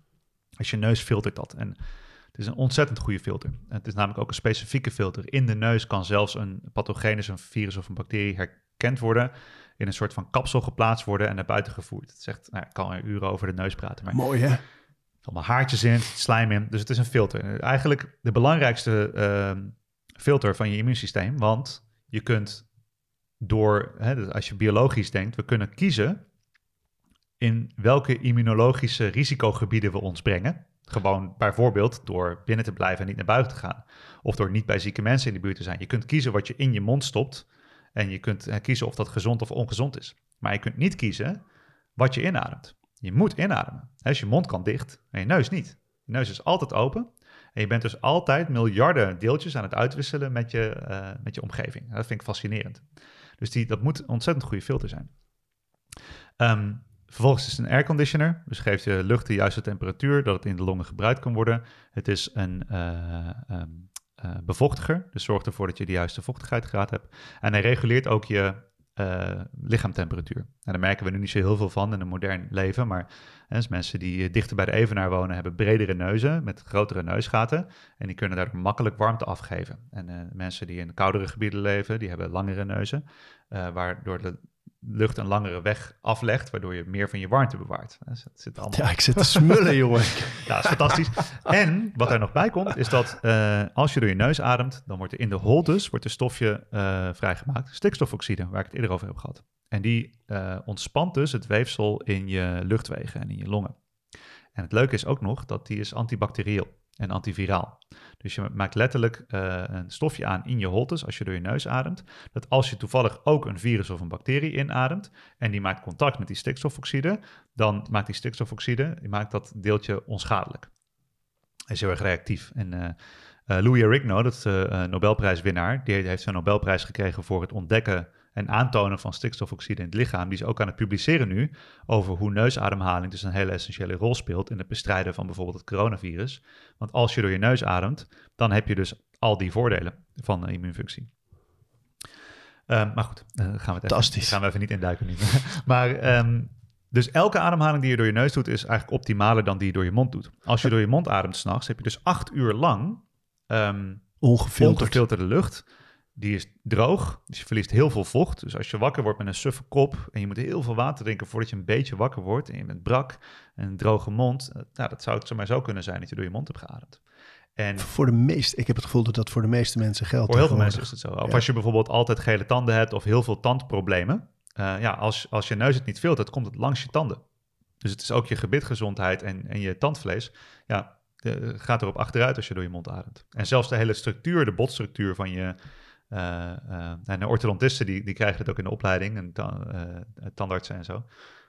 Als je neus filtert dat. En het is een ontzettend goede filter. Het is namelijk ook een specifieke filter. In de neus kan zelfs een pathogeen, dus een virus of een bacterie, herkend worden. In een soort van kapsel geplaatst worden en naar buiten gevoerd. Het zegt, nou, ik kan er uren over de neus praten. Maar Mooi hè? Allemaal haartjes in, slijm in. Dus het is een filter. Eigenlijk de belangrijkste uh, filter van je immuunsysteem. Want je kunt door, hè, dus als je biologisch denkt, we kunnen kiezen in welke immunologische risicogebieden we ons brengen. Gewoon bijvoorbeeld door binnen te blijven en niet naar buiten te gaan. Of door niet bij zieke mensen in de buurt te zijn. Je kunt kiezen wat je in je mond stopt. En je kunt kiezen of dat gezond of ongezond is. Maar je kunt niet kiezen wat je inademt. Je moet inademen. Als je mond kan dicht en je neus niet. Je neus is altijd open. En je bent dus altijd miljarden deeltjes aan het uitwisselen met je, eh, met je omgeving. Dat vind ik fascinerend. Dus die, dat moet een ontzettend goede filter zijn. Ehm, vervolgens is het een airconditioner. Dus geeft je lucht de juiste temperatuur, dat het in de longen gebruikt kan worden. Het is een uh, um, bevochtiger. Dus zorgt ervoor dat je de juiste vochtigheidsgraad hebt. En hij reguleert ook je uh, lichaamtemperatuur. En daar merken we nu niet zo heel veel van in een modern leven, maar hè, dus mensen die dichter bij de evenaar wonen hebben bredere neuzen met grotere neusgaten en die kunnen daardoor makkelijk warmte afgeven. En uh, mensen die in koudere gebieden leven, die hebben langere neuzen, uh, waardoor de lucht een langere weg aflegt, waardoor je meer van je warmte bewaart. Dus zit allemaal... Ja, ik zit te smullen, jongen. ja, dat is fantastisch. En wat er nog bij komt, is dat uh, als je door je neus ademt, dan wordt er in de holtes wordt een stofje uh, vrijgemaakt, stikstofoxide, waar ik het eerder over heb gehad. En die uh, ontspant dus het weefsel in je luchtwegen en in je longen. En het leuke is ook nog dat die is antibacterieel en antiviraal. Dus je maakt letterlijk uh, een stofje aan in je holtes als je door je neus ademt. Dat als je toevallig ook een virus of een bacterie inademt en die maakt contact met die stikstofoxide, dan maakt die stikstofoxide die maakt dat deeltje onschadelijk. Hij is heel erg reactief. En uh, Louis Arigno, dat is de Nobelprijswinnaar, die heeft zijn Nobelprijs gekregen voor het ontdekken en aantonen van stikstofoxide in het lichaam. Die is ook aan het publiceren nu over hoe neusademhaling dus een hele essentiële rol speelt in het bestrijden van bijvoorbeeld het coronavirus. Want als je door je neus ademt, dan heb je dus al die voordelen van de immuunfunctie. Um, maar goed, uh, gaan we het Fantastisch. Even, gaan we even niet induiken nu. maar um, dus elke ademhaling die je door je neus doet, is eigenlijk optimaler dan die je door je mond doet. Als je door je mond ademt s'nachts, heb je dus acht uur lang um, ongefilterd. ongefilterde lucht die is droog, dus je verliest heel veel vocht. Dus als je wakker wordt met een suffe kop en je moet heel veel water drinken voordat je een beetje wakker wordt en je bent brak en een droge mond, nou, dat zou het zomaar zo kunnen zijn dat je door je mond hebt geademd. En voor de meeste, ik heb het gevoel dat dat voor de meeste mensen geldt. Voor heel veel mensen is het zo. Of ja. als je bijvoorbeeld altijd gele tanden hebt of heel veel tandproblemen. Uh, ja, als, als je neus het niet filtert, komt het langs je tanden. Dus het is ook je gebitgezondheid en, en je tandvlees. Ja, de, gaat erop achteruit als je door je mond ademt. En zelfs de hele structuur, de botstructuur van je, en de orthodontisten die, die krijgen het ook in de opleiding, en ta uh, tandartsen en zo.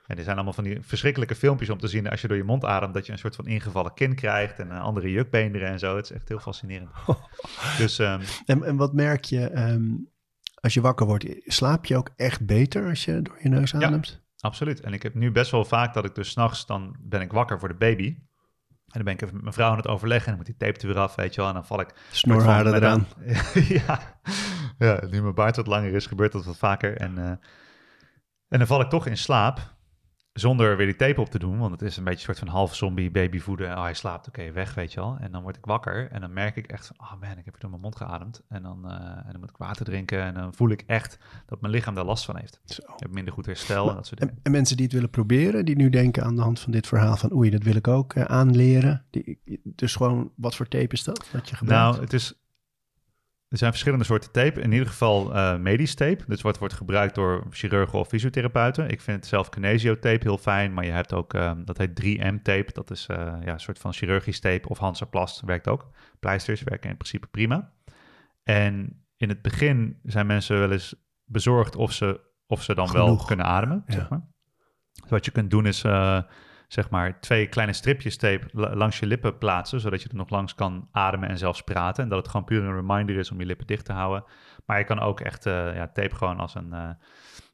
En er zijn allemaal van die verschrikkelijke filmpjes om te zien als je door je mond ademt, dat je een soort van ingevallen kin krijgt en andere jukbeenderen en zo. Het is echt heel fascinerend. dus, um, en, en wat merk je um, als je wakker wordt? Slaap je ook echt beter als je door je neus ademt? Ja, absoluut. En ik heb nu best wel vaak dat ik dus s'nachts, dan ben ik wakker voor de baby. En dan ben ik even met mijn vrouw aan het overleggen en dan moet die tape er weer af, weet je wel. En dan val ik... Snorharen eraan. ja. Ja, nu mijn baard wat langer is, gebeurt dat wat vaker. En, uh, en dan val ik toch in slaap, zonder weer die tape op te doen. Want het is een beetje een soort van half zombie babyvoeden. Oh, hij slaapt, oké, okay, weg, weet je wel. En dan word ik wakker en dan merk ik echt van, oh man, ik heb weer door mijn mond geademd. En dan, uh, en dan moet ik water drinken en dan voel ik echt dat mijn lichaam daar last van heeft. Zo. Ik heb minder goed herstel maar, en dat soort dingen. En, en, mensen die het willen proberen, die nu denken aan de hand van dit verhaal van, oei, dat wil ik ook uh, aanleren. Die, dus gewoon, wat voor tape is dat, wat je gebruikt? Nou, het is er zijn verschillende soorten tape. In ieder geval uh, medisch tape. Dus wat wordt gebruikt door chirurgen of fysiotherapeuten. Ik vind zelf kinesio-tape heel fijn. Maar je hebt ook, um, dat heet 3M-tape. Dat is uh, ja, een soort van chirurgisch tape. Of Hansaplast werkt ook. Pleisters werken in principe prima. En in het begin zijn mensen wel eens bezorgd of ze, of ze dan Genoeg. wel kunnen ademen. Ja. Zeg maar. Dus wat je kunt doen is... Uh, zeg maar twee kleine stripjes tape langs je lippen plaatsen, zodat je er nog langs kan ademen en zelfs praten. En dat het gewoon puur een reminder is om je lippen dicht te houden. Maar je kan ook echt uh, ja, tape gewoon als een,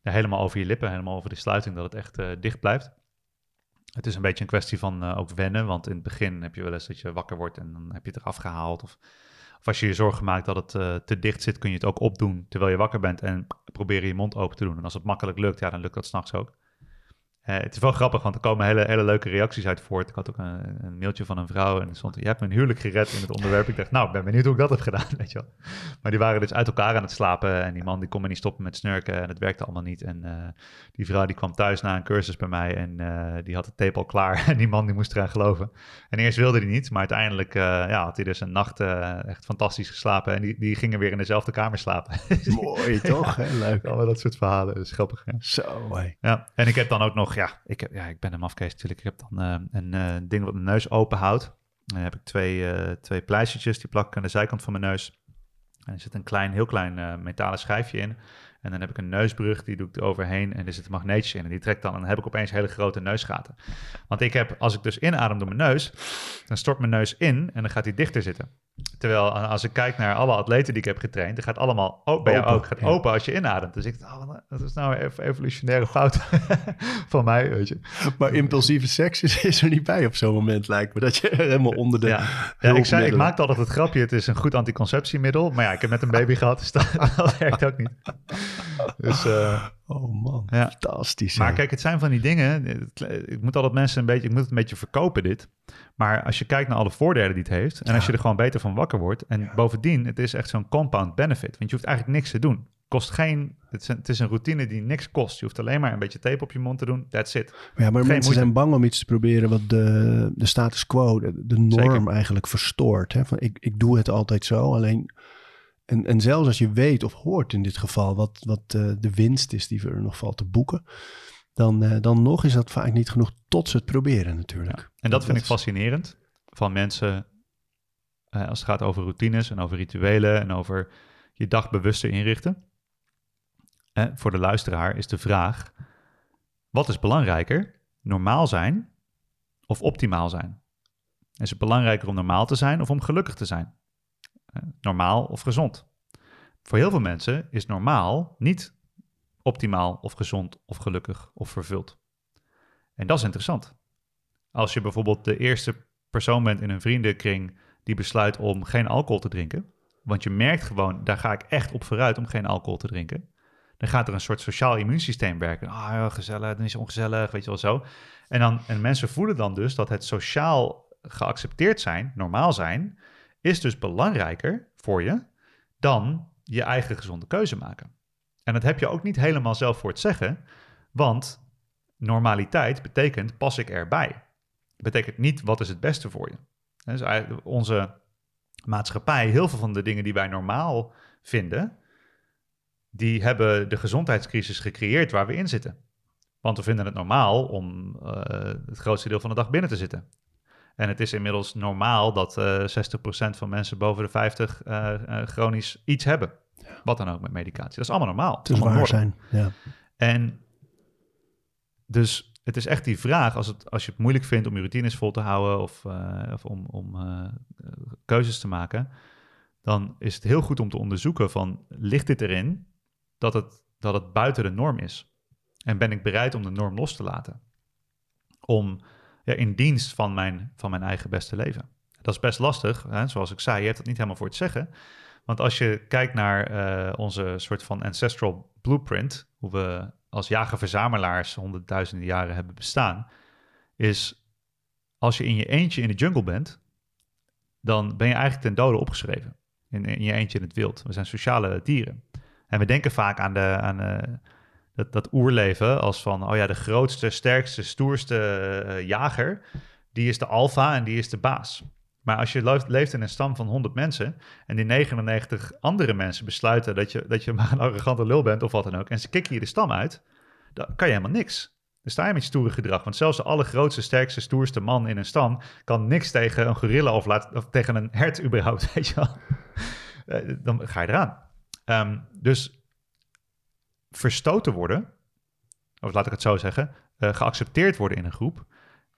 ja, helemaal over je lippen, helemaal over de sluiting, dat het echt uh, dicht blijft. Het is een beetje een kwestie van ook wennen, want in het begin heb je wel eens dat je wakker wordt en dan heb je het eraf gehaald. Of, of als je je zorgen maakt dat het te dicht zit, kun je het ook opdoen terwijl je wakker bent en proberen je mond open te doen. En als het makkelijk lukt, ja, dan lukt dat s'nachts ook. Eh, het is wel grappig, want er komen hele, hele leuke reacties uit voort. Ik had ook een, een mailtje van een vrouw en er stond... Je hebt mijn huwelijk gered in het onderwerp. Ik dacht, nou, ik ben benieuwd hoe ik dat heb gedaan, weet je wel. Maar die waren dus uit elkaar aan het slapen. En die man die kon me niet stoppen met snurken. En het werkte allemaal niet. En eh, die vrouw die kwam thuis na een cursus bij mij. En eh, die had het tape al klaar. En die man die moest eraan geloven. En eerst wilde hij niet. Maar uiteindelijk ja, had hij dus een nacht echt fantastisch geslapen. En die, die gingen weer in dezelfde kamer slapen. Mooi, toch? Leuk. Allemaal dat soort verhalen. Dat is grappig, hè? Zo, hé. Ja, en ik heb dan ook nog... Ja, ik, ja, ik ben een mafkees natuurlijk. Ik heb dan een ding wat mijn neus open houdt. Dan heb ik twee, uh, twee pleistertjes, die plak ik aan de zijkant van mijn neus. En er zit een klein, heel klein metalen schijfje in. En dan heb ik een neusbrug, die doe ik er overheen en er zit magneetjes in. En die trekt dan en dan heb ik opeens hele grote neusgaten. Want ik heb, als ik dus inadem door mijn neus, dan stort mijn neus in en dan gaat die dichter zitten. Terwijl als ik kijk naar alle atleten die ik heb getraind, dan gaat allemaal ook bij jou ook gaat open als je inademt. Dus ik dacht, oh, dat is nou even evolutionaire fout van mij, weet je. Maar impulsieve seks is, is er niet bij op zo'n moment, lijkt me. Dat je helemaal onder de. Ja, ja ik, zei, ik maakte altijd het grapje: het is een goed anticonceptiemiddel. Maar ja, ik heb net een baby gehad, dus dat, dat werkt ook niet. Dus, uh, oh man, ja. fantastisch. Maar kijk, het zijn van die dingen. Ik moet altijd mensen een beetje, ik moet het een beetje verkopen dit. Maar als je kijkt naar alle voordelen die het heeft, en als je er gewoon beter van wakker wordt, en bovendien, het is echt zo'n compound benefit. Want je hoeft eigenlijk niks te doen. Kost geen, het is, een, het is, een, routine die niks kost. Je hoeft alleen maar een beetje tape op je mond te doen. That's it. Ja, maar mensen zijn bang om iets te proberen wat de, de status quo, de, de norm eigenlijk verstoort. Hè? Van, ik, ik doe het altijd zo, alleen en, en zelfs als je weet of hoort in dit geval wat, wat uh, de winst is die er nog valt te boeken, dan, uh, dan nog is dat vaak niet genoeg tot ze het proberen natuurlijk. Ja. En dat, dat vind ik fascinerend van mensen uh, als het gaat over routines en over rituelen en over je dag bewuster inrichten. voor de luisteraar is de vraag, wat is belangrijker? Normaal zijn of optimaal zijn? Is het belangrijker om normaal te zijn of om gelukkig te zijn? Normaal of gezond. Voor heel veel mensen is normaal niet optimaal of gezond of gelukkig of vervuld. En dat is interessant. Als je bijvoorbeeld de eerste persoon bent in een vriendenkring die besluit om geen alcohol te drinken, want je merkt gewoon, daar ga ik echt op vooruit om geen alcohol te drinken. Dan gaat er een soort sociaal immuunsysteem werken. Ah, ja, gezellig, dan is het ongezellig, weet je wel zo. En, dan, en mensen voelen dan dus dat het sociaal geaccepteerd zijn, normaal zijn, is dus belangrijker voor je dan je eigen gezonde keuze maken. En dat heb je ook niet helemaal zelf voor het zeggen, want normaliteit betekent pas ik erbij. Betekent niet wat is het beste voor je. Dus onze maatschappij, heel veel van de dingen die wij normaal vinden, die hebben de gezondheidscrisis gecreëerd waar we in zitten. Want we vinden het normaal om uh, het grootste deel van de dag binnen te zitten. En het is inmiddels normaal dat uh, eh, 60% van mensen boven de 50 uh, uh, chronisch iets hebben. Wat dan ook met medicatie. Dat is allemaal normaal. Het is waar zijn, ja. En dus het is echt die vraag, als, het, als je het moeilijk vindt om je routines vol te houden of, of om, om keuzes te maken, dan is het heel goed om te onderzoeken van, ligt dit erin dat het, dat het buiten de norm is? En ben ik bereid om de norm los te laten? Om ja, in dienst van mijn, van mijn eigen beste leven. Dat is best lastig, hè? zoals ik zei, je hebt het niet helemaal voor het zeggen. Want als je kijkt naar uh, onze soort van ancestral blueprint, hoe we als jager-verzamelaars honderdduizenden jaren hebben bestaan, is als je in je eentje in de jungle bent, dan ben je eigenlijk ten dode opgeschreven. In, in je eentje in het wild. We zijn sociale dieren. En we denken vaak aan de, aan de, dat, dat oerleven als van, oh ja, de grootste, sterkste, stoerste uh, jager, die is de alfa en die is de baas. Maar als je leeft, in een stam van 100 mensen en die 99 andere mensen besluiten dat je, dat je maar een arrogante lul bent of wat dan ook, en ze kicken je de stam uit, dan kan je helemaal niks. Dan sta je met stoere gedrag. Want zelfs de allergrootste, sterkste, stoerste man in een stam kan niks tegen een gorilla of, laat, of tegen een hert überhaupt, weet je wel. Eh, dan ga je eraan. Um, dus verstoten worden, of laat ik het zo zeggen, uh, geaccepteerd worden in een groep,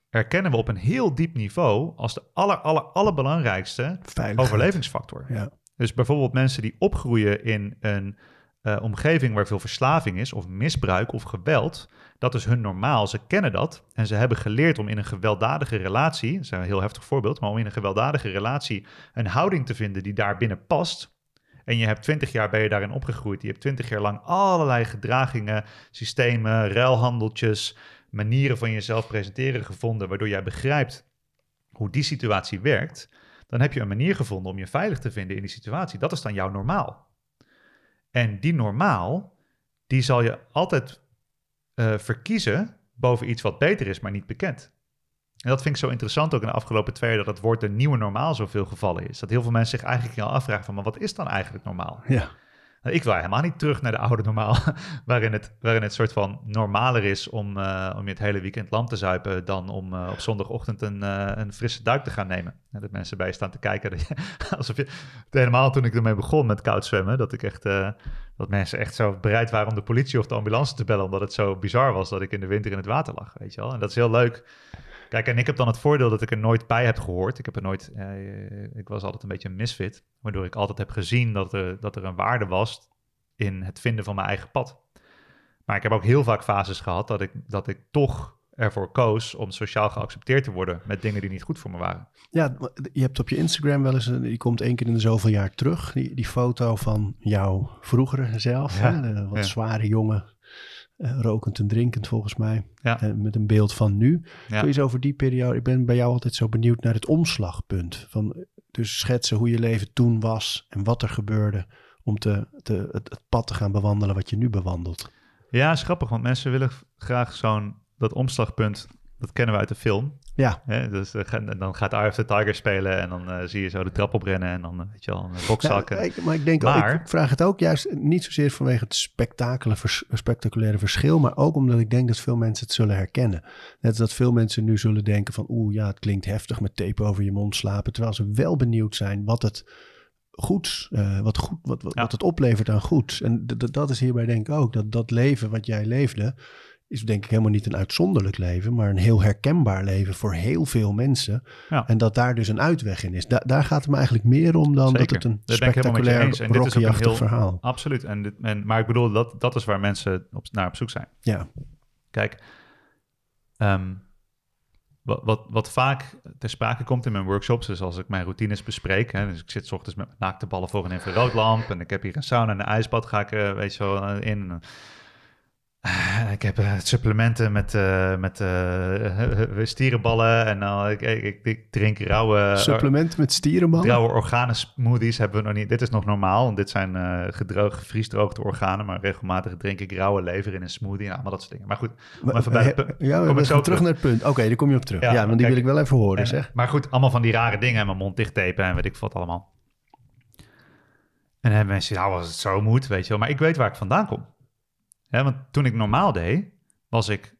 erkennen we op een heel diep niveau als de aller, aller, allerbelangrijkste overlevingsfactor. Ja. Dus bijvoorbeeld mensen die opgroeien in een uh, omgeving waar veel verslaving is, of misbruik of geweld, dat is hun normaal. Ze kennen dat en ze hebben geleerd om in een gewelddadige relatie, dat is een heel heftig voorbeeld, maar om in een gewelddadige relatie een houding te vinden die daar binnen past, en je hebt twintig jaar ben je daarin opgegroeid. Je hebt twintig jaar lang allerlei gedragingen, systemen, ruilhandeltjes manieren van jezelf presenteren gevonden, waardoor jij begrijpt hoe die situatie werkt, dan heb je een manier gevonden om je veilig te vinden in die situatie. Dat is dan jouw normaal. En die normaal, die zal je altijd uh, verkiezen boven iets wat beter is, maar niet bekend. En dat vind ik zo interessant ook in de afgelopen twee jaar, dat het woord de nieuwe normaal zoveel gevallen is. Dat heel veel mensen zich eigenlijk al afvragen van, maar wat is dan eigenlijk normaal? Ja. Nou, ik wil helemaal niet terug naar de oude normaal, waarin het, waarin het soort van normaler is om, uh, om je het hele weekend lam te zuipen dan om uh, op zondagochtend een, uh, een frisse duik te gaan nemen. En dat mensen bij je staan te kijken, dat je, alsof je, helemaal toen ik ermee begon met koud zwemmen, dat ik echt, dat mensen echt zo bereid waren om de politie of de ambulance te bellen, omdat het zo bizar was dat ik in de winter in het water lag, weet je wel. En dat is heel leuk Kijk, en ik heb dan het voordeel dat ik er nooit bij heb gehoord. Ik heb er nooit, eh, ik was altijd een beetje een misfit, waardoor ik altijd heb gezien dat er, dat er een waarde was in het vinden van mijn eigen pad. Maar ik heb ook heel vaak fases gehad dat ik, dat ik toch ervoor koos om sociaal geaccepteerd te worden met dingen die niet goed voor me waren. Ja, je hebt op je Instagram wel eens, die komt één keer in de zoveel jaar terug, die, die foto van jouw vroegere zelf, ja, hè? wat zware jongen, uh, rokend en drinkend volgens mij. Ja. Uh, met een beeld van nu. Ja. Kun je over die periode... Ik ben bij jou altijd zo benieuwd naar het omslagpunt. Van, dus schetsen hoe je leven toen was en wat er gebeurde... om te, te, het, het pad te gaan bewandelen wat je nu bewandelt. Ja, is grappig, want mensen willen graag zo'n... dat omslagpunt, dat kennen we uit de film. Ja. dus uh, dan gaat Eye of the Tiger spelen en dan uh, zie je zo de trap oprennen en dan, uh, weet je wel, een bokzakken. Ja, maar ik denk maar, ook, ik vraag het ook juist niet zozeer vanwege het spectaculaire verschil, maar ook omdat ik denk dat veel mensen het zullen herkennen. Net als dat veel mensen nu zullen denken van, oeh ja, het klinkt heftig met tape over je mond slapen, terwijl ze wel benieuwd zijn wat het goed, wat, goed wat, wat, ja. wat het oplevert aan goed. En dat is hierbij denk ik ook, dat dat leven wat jij leefde, is denk ik helemaal niet een uitzonderlijk leven, maar een heel herkenbaar leven voor heel veel mensen. Ja. En dat daar dus een uitweg in is. Da daar gaat het me eigenlijk meer om dan dat het een dat spectaculair. En dit is ook een heel, verhaal. Absoluut. En, dit, en, maar ik bedoel, dat, dat is waar mensen op, naar op zoek zijn. Ja. Kijk, um, wat, wat, wat vaak ter sprake komt in mijn workshops, is als ik mijn routines bespreek. Hè, dus ik zit s ochtends met naakte ballen voor een infraroodlamp en ik heb hier een sauna en een ijsbad, ga ik uh, weet je wel, in. Uh, ik heb uh, supplementen met, uh, met stierenballen en dan ik, ik, ik, drink rauwe... Supplementen met stierenballen? Rauwe organen smoothies hebben we nog niet. Dit is nog normaal, want dit zijn gedroogd, gevriesdroogde organen. Maar regelmatig drink ik rauwe lever in een smoothie en allemaal dat soort dingen. Maar goed, maar, even bij ja, kom ik zo terug naar het punt. Oké, okay, daar kom je op terug. Ja, ja want die wil ik wel even horen, en, zeg. Maar goed, allemaal van die rare dingen en mijn mond dicht tapen en weet ik wat allemaal. En dan hebben mensen, nou als het zo moet, weet je wel. Maar ik weet waar ik vandaan kom want toen ik normaal deed, was ik.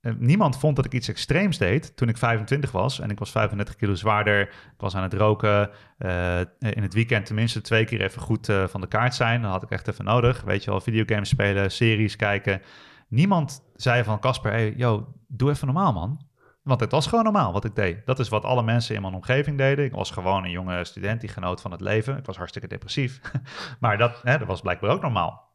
Eh, niemand vond dat ik iets extreems deed toen ik 25 was en ik was 35 kilo zwaarder. Ik was aan het roken. Uh, in het weekend tenminste twee keer even goed uh, van de kaart zijn. Dat had ik echt even nodig. Weet je wel, videogames spelen, series kijken. Niemand zei van Casper, yo, doe even normaal man. Want het was gewoon normaal wat ik deed. Dat is wat alle mensen in mijn omgeving deden. Ik was gewoon een jonge student die genoot van het leven. Ik was hartstikke depressief. maar dat, hè, dat was blijkbaar ook normaal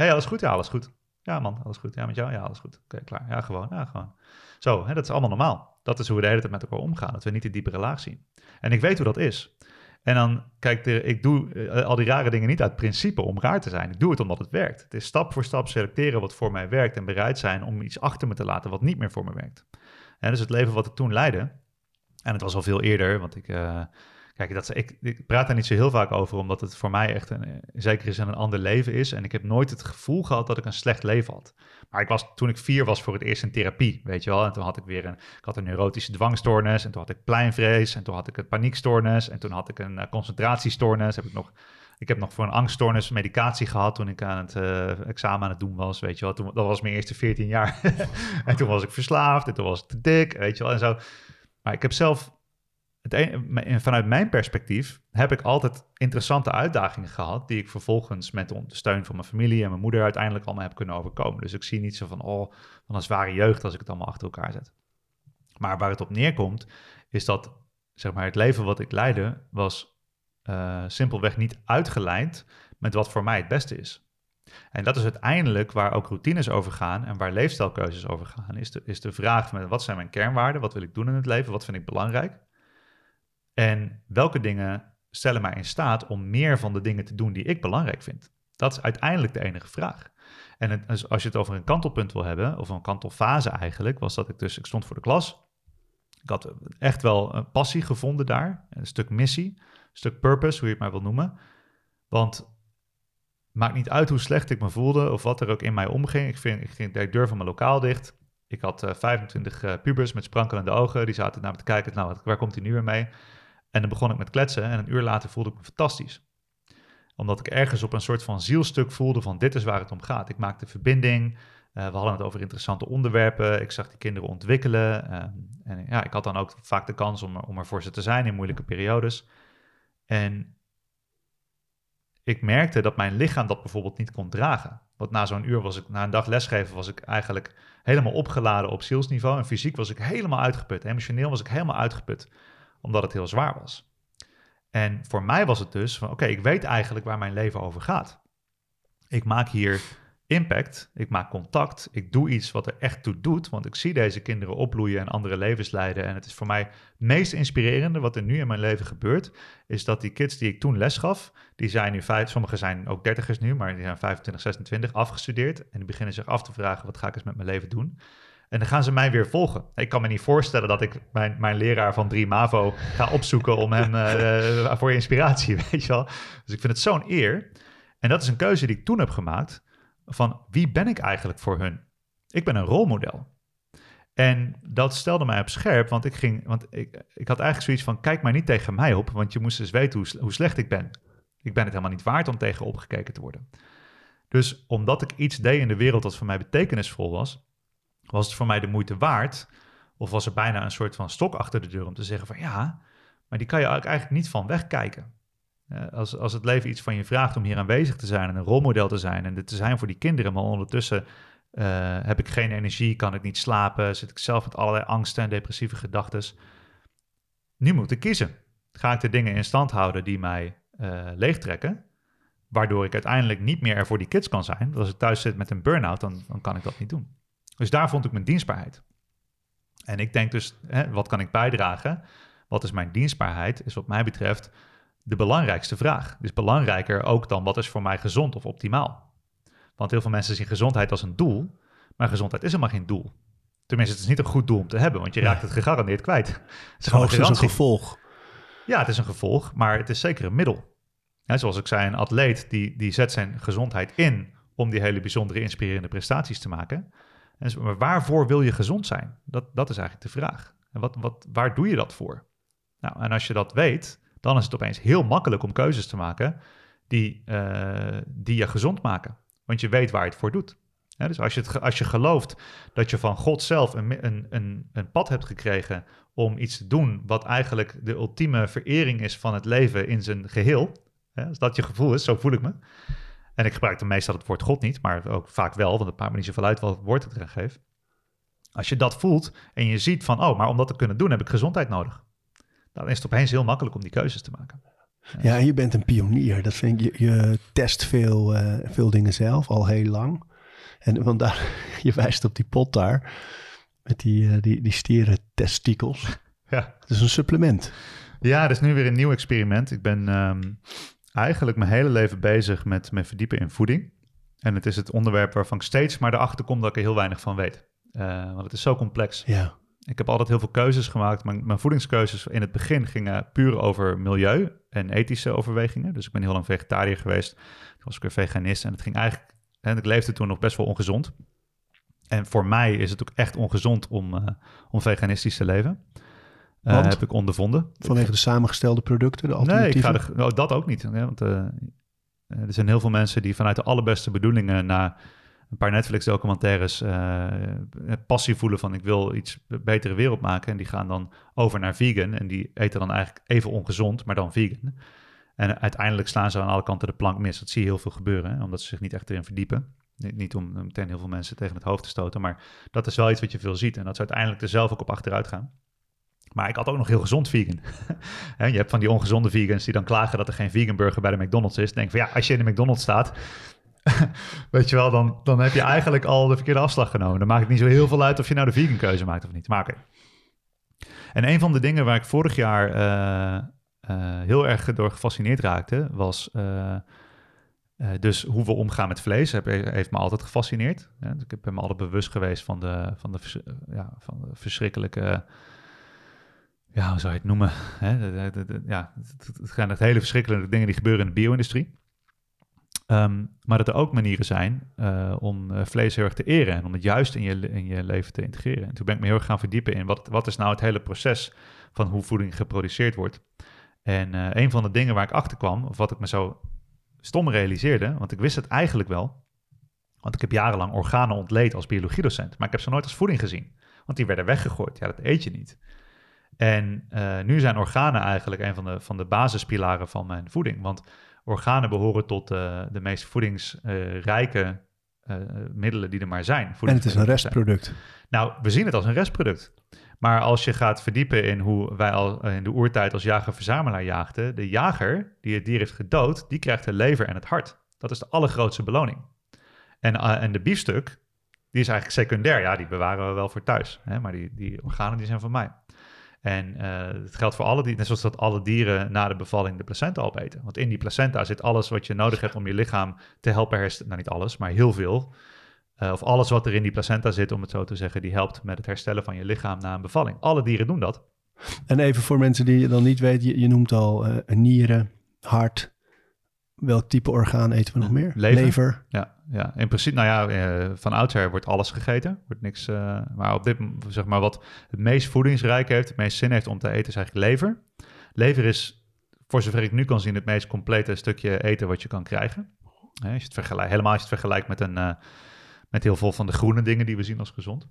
hey, alles goed? Ja, alles goed. Ja, man, alles goed. Ja, met jou? Ja, alles goed. Oké, klaar. Ja, gewoon. Ja, gewoon. Zo, hè, dat is allemaal normaal. Dat is hoe we de hele tijd met elkaar omgaan. Dat we niet die diepere laag zien. En ik weet hoe dat is. En dan, kijk, ik doe eh, al die rare dingen niet uit principe om raar te zijn. Ik doe het omdat het werkt. Het is stap voor stap selecteren wat voor mij werkt en bereid zijn om iets achter me te laten wat niet meer voor me werkt. En dus het leven wat ik toen leidde, en het was al veel eerder, want ik, uh, Kijk, dat, ik, ik praat daar niet zo heel vaak over, omdat het voor mij echt een, in zekere zin een ander leven is. En ik heb nooit het gevoel gehad dat ik een slecht leven had. Maar ik was, toen ik vier was, voor het eerst in therapie, weet je wel. En toen had ik weer een, ik had een neurotische dwangstoornis. En toen had ik pleinvrees. En toen had ik een paniekstoornis. En toen had ik een uh, concentratiestoornis. Heb ik nog... Ik heb nog voor een angststoornis medicatie gehad toen ik aan het uh, examen aan het doen was, weet je wel. Toen, dat was mijn eerste 14 jaar. en toen was ik verslaafd en toen was ik te dik, weet je wel. En zo. Maar ik heb zelf het vanuit mijn perspectief heb ik altijd interessante uitdagingen gehad, die ik vervolgens met de steun van mijn familie en mijn moeder uiteindelijk allemaal heb kunnen overkomen. Dus ik zie niet zo van, oh, van een zware jeugd als ik het allemaal achter elkaar zet. Maar waar het op neerkomt, is dat zeg maar, het leven wat ik leidde, was uh, simpelweg niet uitgelijnd met wat voor mij het beste is. En dat is uiteindelijk waar ook routines over gaan en waar leefstijlkeuzes over gaan. Is de, is de vraag van wat zijn mijn kernwaarden, wat wil ik doen in het leven, wat vind ik belangrijk. En welke dingen stellen mij in staat om meer van de dingen te doen die ik belangrijk vind? Dat is uiteindelijk de enige vraag. En dus als je het over een kantelpunt wil hebben, of een kantelfase eigenlijk, was dat ik dus, ik stond voor de klas. Ik had echt wel een passie gevonden daar, een stuk missie, een stuk purpose, hoe je het maar wil noemen. Want maakt niet uit hoe slecht ik me voelde of wat er ook in mij omging. Ik, vind, ik ging de deur van mijn lokaal dicht. Ik had uh, 25 uh, pubers met sprankelende ogen. Die zaten naar me te kijken. Nou, waar komt hij nu weer mee? En dan begon ik met kletsen. En een uur later voelde ik me fantastisch. Omdat ik ergens op een soort van zielstuk voelde van dit is waar het om gaat. Ik maakte verbinding. Uh, we hadden het over interessante onderwerpen. Ik zag die kinderen ontwikkelen. en ja, ik had dan ook vaak de kans om, om er voor ze te zijn in moeilijke periodes. En ik merkte dat mijn lichaam dat bijvoorbeeld niet kon dragen. Want na zo'n uur was ik, na een dag lesgeven, was ik eigenlijk helemaal opgeladen op zielsniveau. En fysiek was ik helemaal uitgeput. Emotioneel was ik helemaal uitgeput, omdat het heel zwaar was. En voor mij was het dus van, oké, ik weet eigenlijk waar mijn leven over gaat. Ik maak hier impact, ik maak contact, ik doe iets wat er echt toe doet, want ik zie deze kinderen opbloeien en andere levens leiden. En het is voor mij het meest inspirerende wat er nu in mijn leven gebeurt, is dat die kids die ik toen les gaf, die zijn nu, vijf, sommige zijn ook dertigers nu, maar die zijn 25, 26, afgestudeerd en die beginnen zich af te vragen, wat ga ik eens met mijn leven doen? En dan gaan ze mij weer volgen. Ik kan me niet voorstellen dat ik mijn, mijn leraar van 3 MAVO ga opzoeken om hem uh, voor inspiratie, weet je wel. Dus ik vind het zo'n eer. En dat is een keuze die ik toen heb gemaakt van wie ben ik eigenlijk voor hun? Ik ben een rolmodel. En dat stelde mij op scherp, want ik ging, want ik, ik had eigenlijk zoiets van: kijk maar niet tegen mij op, want je moest dus weten hoe, hoe slecht ik ben. Ik ben het helemaal niet waard om tegen opgekeken te worden. Dus omdat ik iets deed in de wereld dat voor mij betekenisvol was, was het voor mij de moeite waard, of was er bijna een soort van stok achter de deur om te zeggen van ja, maar die kan je eigenlijk niet van wegkijken. Uh, als, als het leven iets van je vraagt om hier aanwezig te zijn en een rolmodel te zijn en te zijn voor die kinderen, maar ondertussen uh, heb ik geen energie, kan ik niet slapen, zit ik zelf met allerlei angsten en depressieve gedachten. Nu moet ik kiezen. Ga ik de dingen in stand houden die mij uh, leegtrekken, waardoor ik uiteindelijk niet meer er voor die kids kan zijn. Want als ik thuis zit met een burn-out, dan, dan kan ik dat niet doen. Dus daar vond ik mijn dienstbaarheid. En ik denk dus, hè, wat kan ik bijdragen? Wat is mijn dienstbaarheid? Is wat mij betreft de belangrijkste vraag. Dus belangrijker ook dan wat is voor mij gezond of optimaal. Want heel veel mensen zien gezondheid als een doel, maar gezondheid is helemaal geen doel. Tenminste, het is niet een goed doel om te hebben, want je raakt het gegarandeerd kwijt. Het is gewoon een, een gevolg. Ja, het is een gevolg, maar het is zeker een middel. zoals ik zei, een atleet die, die zet zijn gezondheid in om die hele bijzondere, inspirerende prestaties te maken. En, maar waarvoor wil je gezond zijn? Dat, dat is eigenlijk de vraag. En wat, wat, waar doe je dat voor? Nou, en als je dat weet, dan is het opeens heel makkelijk om keuzes te maken die, uh, die je gezond maken. Want je weet waar je het voor doet. dus als je, het, als je gelooft dat je van God zelf een, een, een, een pad hebt gekregen om iets te doen wat eigenlijk de ultieme verering is van het leven in zijn geheel. Hè, als dat je gevoel is, zo voel ik me. En ik gebruik dan meestal het woord God niet, maar ook vaak wel, want het maakt me niet zoveel uit wat woord ik erin geef. Als je dat voelt en je ziet van, oh, maar om dat te kunnen doen heb ik gezondheid nodig dan is het opeens heel makkelijk om die keuzes te maken. Ja, je bent een pionier. Dat vind ik, je, je test veel, uh, veel dingen zelf al heel lang. En vandaar, je wijst op die pot daar, met die, uh, die, die stieren testikels. Ja. Het is een supplement. Ja, dat is nu weer een nieuw experiment. Ik ben um, eigenlijk mijn hele leven bezig met me verdiepen in voeding. En het is het onderwerp waarvan ik steeds maar erachter kom dat ik er heel weinig van weet. Uh, want het is zo complex. Ja. Ik heb altijd heel veel keuzes gemaakt. Mijn, mijn voedingskeuzes in het begin gingen puur over milieu en ethische overwegingen. Dus ik ben heel lang vegetariër geweest. Toen was ik weer veganist en het ging eigenlijk... En ik leefde toen nog best wel ongezond. En voor mij is het ook echt ongezond om, uh, om veganistisch te leven. Uh, heb ik ondervonden. Vanwege de samengestelde producten, de alternatieven? Nee, ik ga er, oh, dat ook niet. want uh, er zijn heel veel mensen die vanuit de allerbeste bedoelingen... naar een paar Netflix-documentaires uh, passie voelen van ik wil iets betere wereld maken. En die gaan dan over naar vegan. En die eten dan eigenlijk even ongezond, maar dan vegan. En uiteindelijk slaan ze aan alle kanten de plank mis. Dat zie je heel veel gebeuren, hè, omdat ze zich niet echt erin verdiepen. Niet om meteen heel veel mensen tegen het hoofd te stoten, maar dat is wel iets wat je veel ziet. En dat ze uiteindelijk er zelf ook op achteruit gaan. Maar ik had ook nog heel gezond vegan. je hebt van die ongezonde vegans die dan klagen dat er geen vegan burger bij de McDonald's is. Denk van ja, als je in de McDonald's staat, weet je wel, dan, dan heb je eigenlijk al de verkeerde afslag genomen. Dan maakt het niet zo heel veel uit of je nou de vegan keuze maakt of niet. Maar En een van de dingen waar ik vorig jaar uh, uh, heel erg door gefascineerd raakte, was Eh, dus hoe we omgaan met vlees heeft me altijd gefascineerd. Dus ik ben me altijd bewust geweest van de, van de, ja, van de verschrikkelijke... Ja, hoe zou je het noemen? Hè? Ja, het, gaan het hele verschrikkelijke dingen die gebeuren in de bio-industrie. Ehm, maar dat er ook manieren zijn eh, om eh, vlees heel erg te eren en om het juist in je, in je leven te integreren. En toen ben ik me heel erg gaan verdiepen in wat, wat is nou het hele proces van hoe voeding geproduceerd wordt. En eh, een van de dingen waar ik achter kwam, of wat ik me zo stom realiseerde, want ik wist het eigenlijk wel, want ik heb jarenlang organen ontleed als biologiedocent, maar ik heb ze nooit als voeding gezien, want die werden weggegooid. Ja, dat eet je niet. En eh, nu zijn organen eigenlijk een van de, van de basispilaren van mijn voeding, want organen behoren tot eh, de meest voedingsrijke eh, middelen die er maar zijn. En het is een zijn. restproduct. Nou, we zien het als een restproduct. Maar als je gaat verdiepen in hoe wij al in de oertijd als jager-verzamelaar jaagden, de jager die het dier heeft gedood, die krijgt de lever en het hart. Dat is de allergrootste beloning. En, en de biefstuk, die is eigenlijk secundair. Ja, die bewaren we wel voor thuis. Hè? Maar die, die organen die zijn van mij. En eh, het geldt voor alle dieren, net zoals dat alle dieren na de bevalling de placenta opeten. Want in die placenta zit alles wat je nodig hebt om je lichaam te helpen herstellen. Nou, niet alles, maar heel veel. Eh, of alles wat er in die placenta zit, om het zo te zeggen, die helpt met het herstellen van je lichaam na een bevalling. Alle dieren doen dat. En even voor mensen die je dan niet weten, je, je noemt al eh, nieren, hart. Welk type orgaan eten we nog meer? Lever. Ja, ja, in principe, nou ja, eh, van oudsher wordt alles gegeten. Wordt niks, eh, maar op dit, zeg maar, wat het meest voedingsrijk heeft, het meest zin heeft om te eten, is eigenlijk lever. Lever is, voor zover ik nu kan zien, het meest complete stukje eten wat je kan krijgen. Het vergelijkt, helemaal als je het vergelijkt met, een, eh, met heel veel van de groene dingen die we zien als gezond.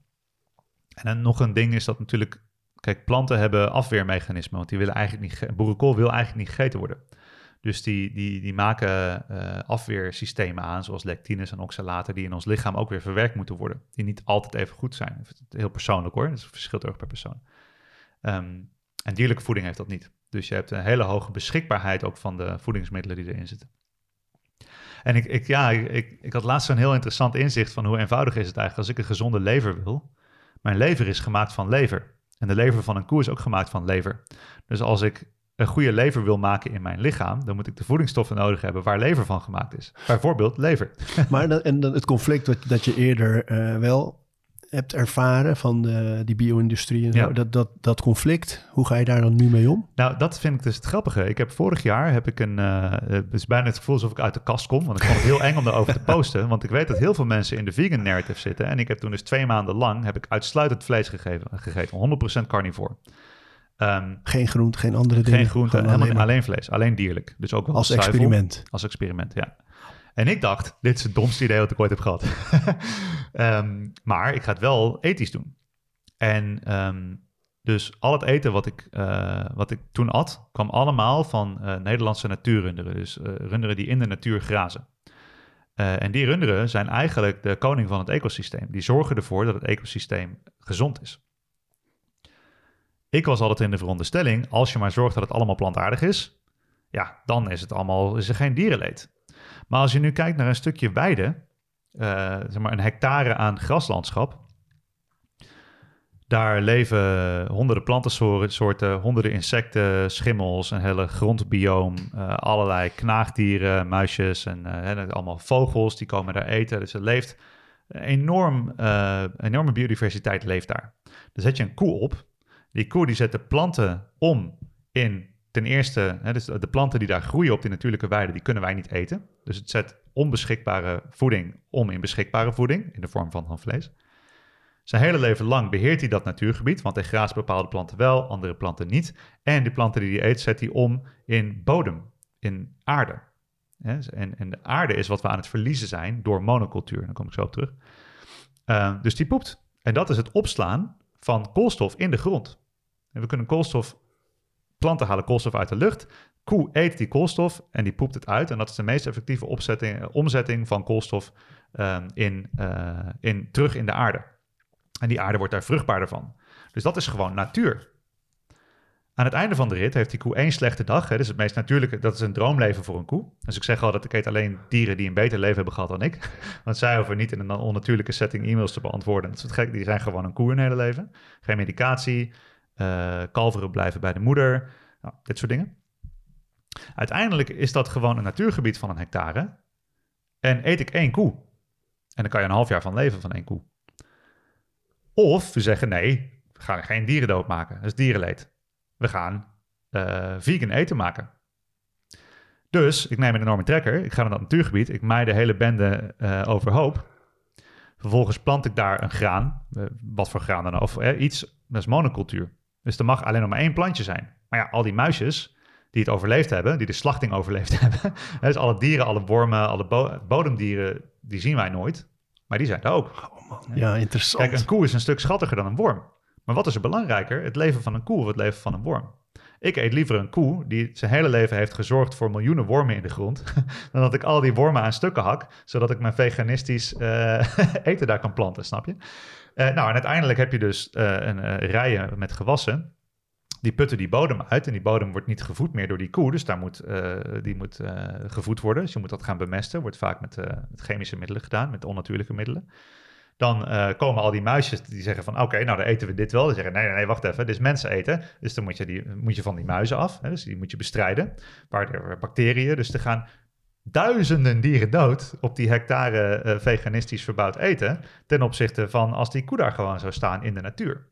En dan nog een ding is dat natuurlijk, kijk, planten hebben afweermechanismen, want die willen eigenlijk niet, boerenkool wil eigenlijk niet gegeten worden. Dus die, die, die maken eh, afweersystemen aan, zoals lectines en oxalaten, die in ons lichaam ook weer verwerkt moeten worden. Die niet altijd even goed zijn. Heel persoonlijk hoor, het verschilt erg per persoon. Ehm, en dierlijke voeding heeft dat niet. Dus je hebt een hele hoge beschikbaarheid ook van de voedingsmiddelen die erin zitten. En ik, ik, ja, ik, ik, had laatst een heel interessant inzicht van hoe eenvoudig is het eigenlijk als ik een gezonde lever wil. Mijn lever is gemaakt van lever. En de lever van een koe is ook gemaakt van lever. Dus als ik een goede lever wil maken in mijn lichaam, dan moet ik de voedingsstoffen nodig hebben waar lever van gemaakt is. Bijvoorbeeld lever. Maar en dan het conflict wat, dat je eerder eh, wel hebt ervaren van de, die bio-industrie en Ja. dat, dat, dat conflict, hoe ga je daar dan nu mee om? Nou, dat vind ik dus het grappige. Ik heb vorig jaar heb ik een. eh, het is bijna het gevoel alsof ik uit de kast kom. Want ik vond het heel eng om daarover te posten. Want ik weet dat heel veel mensen in de vegan narrative zitten. En ik heb toen dus twee maanden lang heb ik uitsluitend vlees gegeven, gegeten. 100% carnivore. Ehm, Geen groente, geen andere dingen. geen groente, helemaal, alleen alleen, vlees. Alleen dierlijk. Dus ook wel als zuivel. experiment. Als experiment, ja. En ik dacht, dit is het domste idee wat ik ooit heb gehad. Ehm, maar ik ga het wel ethisch doen. En ehm, dus al het eten wat ik, eh, wat ik toen at, kwam allemaal van eh, Nederlandse natuurrunderen. Dus eh, runderen die in de natuur grazen. En die runderen zijn eigenlijk de koning van het ecosysteem. Die zorgen ervoor dat het ecosysteem gezond is. Ik was altijd in de veronderstelling, als je maar zorgt dat het allemaal plantaardig is, ja, dan is het allemaal, is er geen dierenleed. Maar als je nu kijkt naar een stukje weide, eh, zeg maar een hectare aan graslandschap, daar leven honderden plantensoorten, honderden insecten, schimmels, een hele grondbioom, eh, allerlei knaagdieren, muisjes en hè, allemaal vogels die komen daar eten. Dus er leeft enorm, enorme biodiversiteit leeft daar. Dan zet je een koe op. Die koe die zet de planten om in ten eerste, hè, dus de planten die daar groeien op die natuurlijke weide, die kunnen wij niet eten. Dus het zet onbeschikbare voeding om in beschikbare voeding, in de vorm van, vlees. Zijn hele leven lang beheert hij dat natuurgebied, want hij graast bepaalde planten wel, andere planten niet. En die planten die hij eet, zet hij om in bodem, in aarde. Hè, En, en de aarde is wat we aan het verliezen zijn door monocultuur. Daar kom ik zo op terug. Uh, dus die poept. En dat is het opslaan van koolstof in de grond. En we kunnen koolstof, planten halen koolstof uit de lucht. Koe eet die koolstof en die poept het uit. En dat is de meest effectieve opzetting, omzetting van koolstof uh, in, uh, in, terug in de aarde. En die aarde wordt daar vruchtbaarder van. Dus dat is gewoon natuur. Aan het einde van de rit heeft die koe één slechte dag. Hè, dus het meest natuurlijke, dat is een droomleven voor een koe. Dus ik zeg al dat ik eet alleen dieren die een beter leven hebben gehad dan ik. Want zij hoeven niet in een onnatuurlijke setting e-mails te beantwoorden. Dat is gek, die zijn gewoon een koe hun hele leven. Geen medicatie, uh, kalveren blijven bij de moeder, nou, dit soort dingen. Uiteindelijk is dat gewoon een natuurgebied van een hectare. En eet ik één koe. En dan kan je een half jaar van leven van één koe. Of we zeggen nee, we gaan geen dieren doodmaken. Dat is dierenleed. We gaan uh, vegan eten maken. Dus ik neem een enorme trekker. Ik ga naar dat natuurgebied. Ik maai de hele bende uh, overhoop. Vervolgens plant ik daar een graan. Wat voor graan dan? Of iets. Dat is monocultuur. Dus er mag alleen nog maar één plantje zijn. Maar ja, al die muisjes die het overleefd hebben, die de slachting overleefd hebben. dus alle dieren, alle wormen, alle bo bodemdieren, die zien wij nooit. Maar die zijn er ook. Oh man, ja, interessant. Kijk, een koe is een stuk schattiger dan een worm. Maar wat is er belangrijker? Het leven van een koe of het leven van een worm? Ik eet liever een koe die zijn hele leven heeft gezorgd voor miljoenen wormen in de grond, dan dat ik al die wormen aan stukken hak, zodat ik mijn veganistisch uh, eten daar kan planten, snap je? Uh, nou, en uiteindelijk heb je dus uh, een rijen met gewassen. Die putten die bodem uit en die bodem wordt niet gevoed meer door die koe, dus daar moet, die moet gevoed worden. Dus je moet dat gaan bemesten, wordt vaak met, chemische middelen gedaan, met onnatuurlijke middelen. Dan komen al die muisjes die zeggen van oké, nou dan eten we dit wel. Die zeggen nee, nee, nee, wacht even, dit is mensen eten. Dus dan moet je, die, moet je van die muizen af. Hè, dus die moet je bestrijden. Waar er bacteriën. Dus er gaan duizenden dieren dood op die hectare uh, veganistisch verbouwd eten. Ten opzichte van als die koe daar gewoon zou staan in de natuur.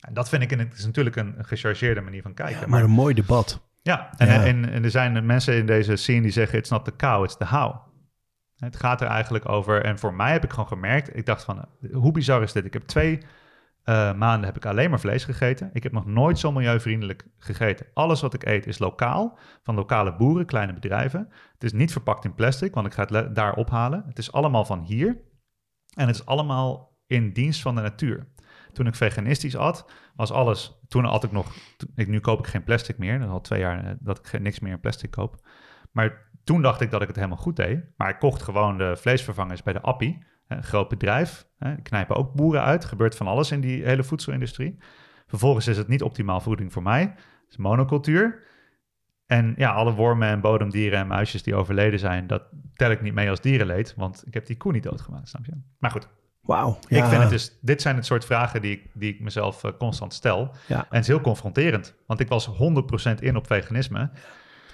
En dat vind ik, het is natuurlijk een gechargeerde manier van kijken. Ja, maar, een mooi debat. Ja, en, ja. En, en, er zijn mensen in deze scene die zeggen: It's not the cow, it's the how. Het gaat er eigenlijk over, en voor mij heb ik gewoon gemerkt, ik dacht van, hoe bizar is dit? Ik heb twee uh, maanden heb ik alleen maar vlees gegeten. Ik heb nog nooit zo milieuvriendelijk gegeten. Alles wat ik eet is lokaal, van lokale boeren, kleine bedrijven. Het is niet verpakt in plastic, want ik ga het daar ophalen. Het is allemaal van hier. En het is allemaal in dienst van de natuur. Toen ik veganistisch at, was alles. Toen had ik nog. Ik, nu koop ik geen plastic meer. Dat al twee jaar eh, dat ik niks meer in plastic koop. Maar toen dacht ik dat ik het helemaal goed deed. Maar ik kocht gewoon de vleesvervangers bij de Appie. Een groot bedrijf. Hè, knijpen ook boeren uit. Gebeurt van alles in die hele voedselindustrie. Vervolgens is het niet optimaal voeding voor mij. Het is monocultuur. En ja, alle wormen en bodemdieren en muisjes die overleden zijn, dat tel ik niet mee als dierenleed, want ik heb die koe niet doodgemaakt, snap je? Maar goed. Wauw. Ja. Ik vind het dus, dit zijn het soort vragen die ik, die ik mezelf uh, constant stel. Ja. En het is heel confronterend, want ik was 100% in op veganisme.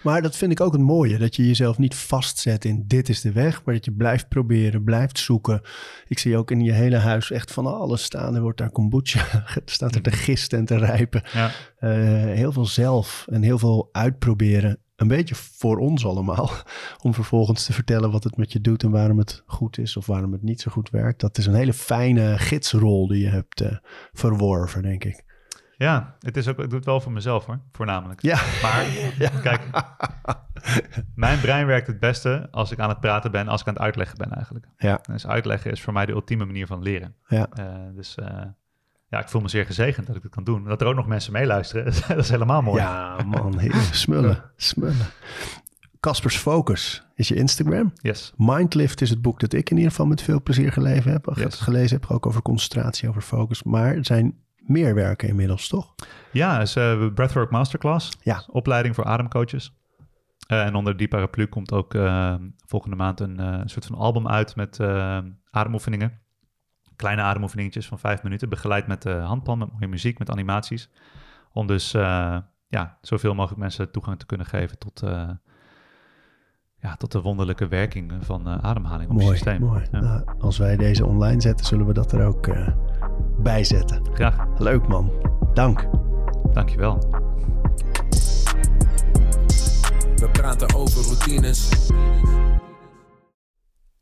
Maar dat vind ik ook het mooie, dat je jezelf niet vastzet in dit is de weg, maar dat je blijft proberen, blijft zoeken. Ik zie ook in je hele huis echt van alles staan. Er wordt daar kombucha, staat er te gisten en te rijpen. Ja. Uh, heel veel zelf en heel veel uitproberen. Een beetje voor ons allemaal. Om vervolgens te vertellen wat het met je doet en waarom het goed is of waarom het niet zo goed werkt. Dat is een hele fijne gidsrol die je hebt uh, verworven, denk ik. Ja, het is ook, ik doe het wel voor mezelf hoor, voornamelijk. Ja. Maar kijk, mijn brein werkt het beste als ik aan het praten ben, als ik aan het uitleggen ben eigenlijk. Ja. Dus uitleggen is voor mij de ultieme manier van leren. Ja. Uh, dus uh, ja, ik voel me zeer gezegend dat ik het kan doen. Dat er ook nog mensen meeluisteren, dat is helemaal mooi. Ja man, smullen, smullen. Caspers Focus is je Instagram. Yes. Mindlift is het boek dat ik in ieder geval met veel plezier gelezen heb. Yes. Gelezen heb ook over concentratie, over focus. Maar er zijn meer werken inmiddels, toch? Ja, is uh, Breathwork Masterclass. Ja. Opleiding voor ademcoaches. Uh, en onder die paraplu komt ook uh, volgende maand een soort van album uit met ademoefeningen. Kleine ademoefeningetjes van vijf minuten, begeleid met handpan, met mooie muziek, met animaties. Om dus ja, zoveel mogelijk mensen toegang te kunnen geven tot, ja, tot de wonderlijke werking van ademhaling op mooi, het systeem. Mooi. Ja. Nou, als wij deze online zetten, zullen we dat er ook bij zetten. Graag. Leuk man. Dank. Dankjewel. We praten over routines.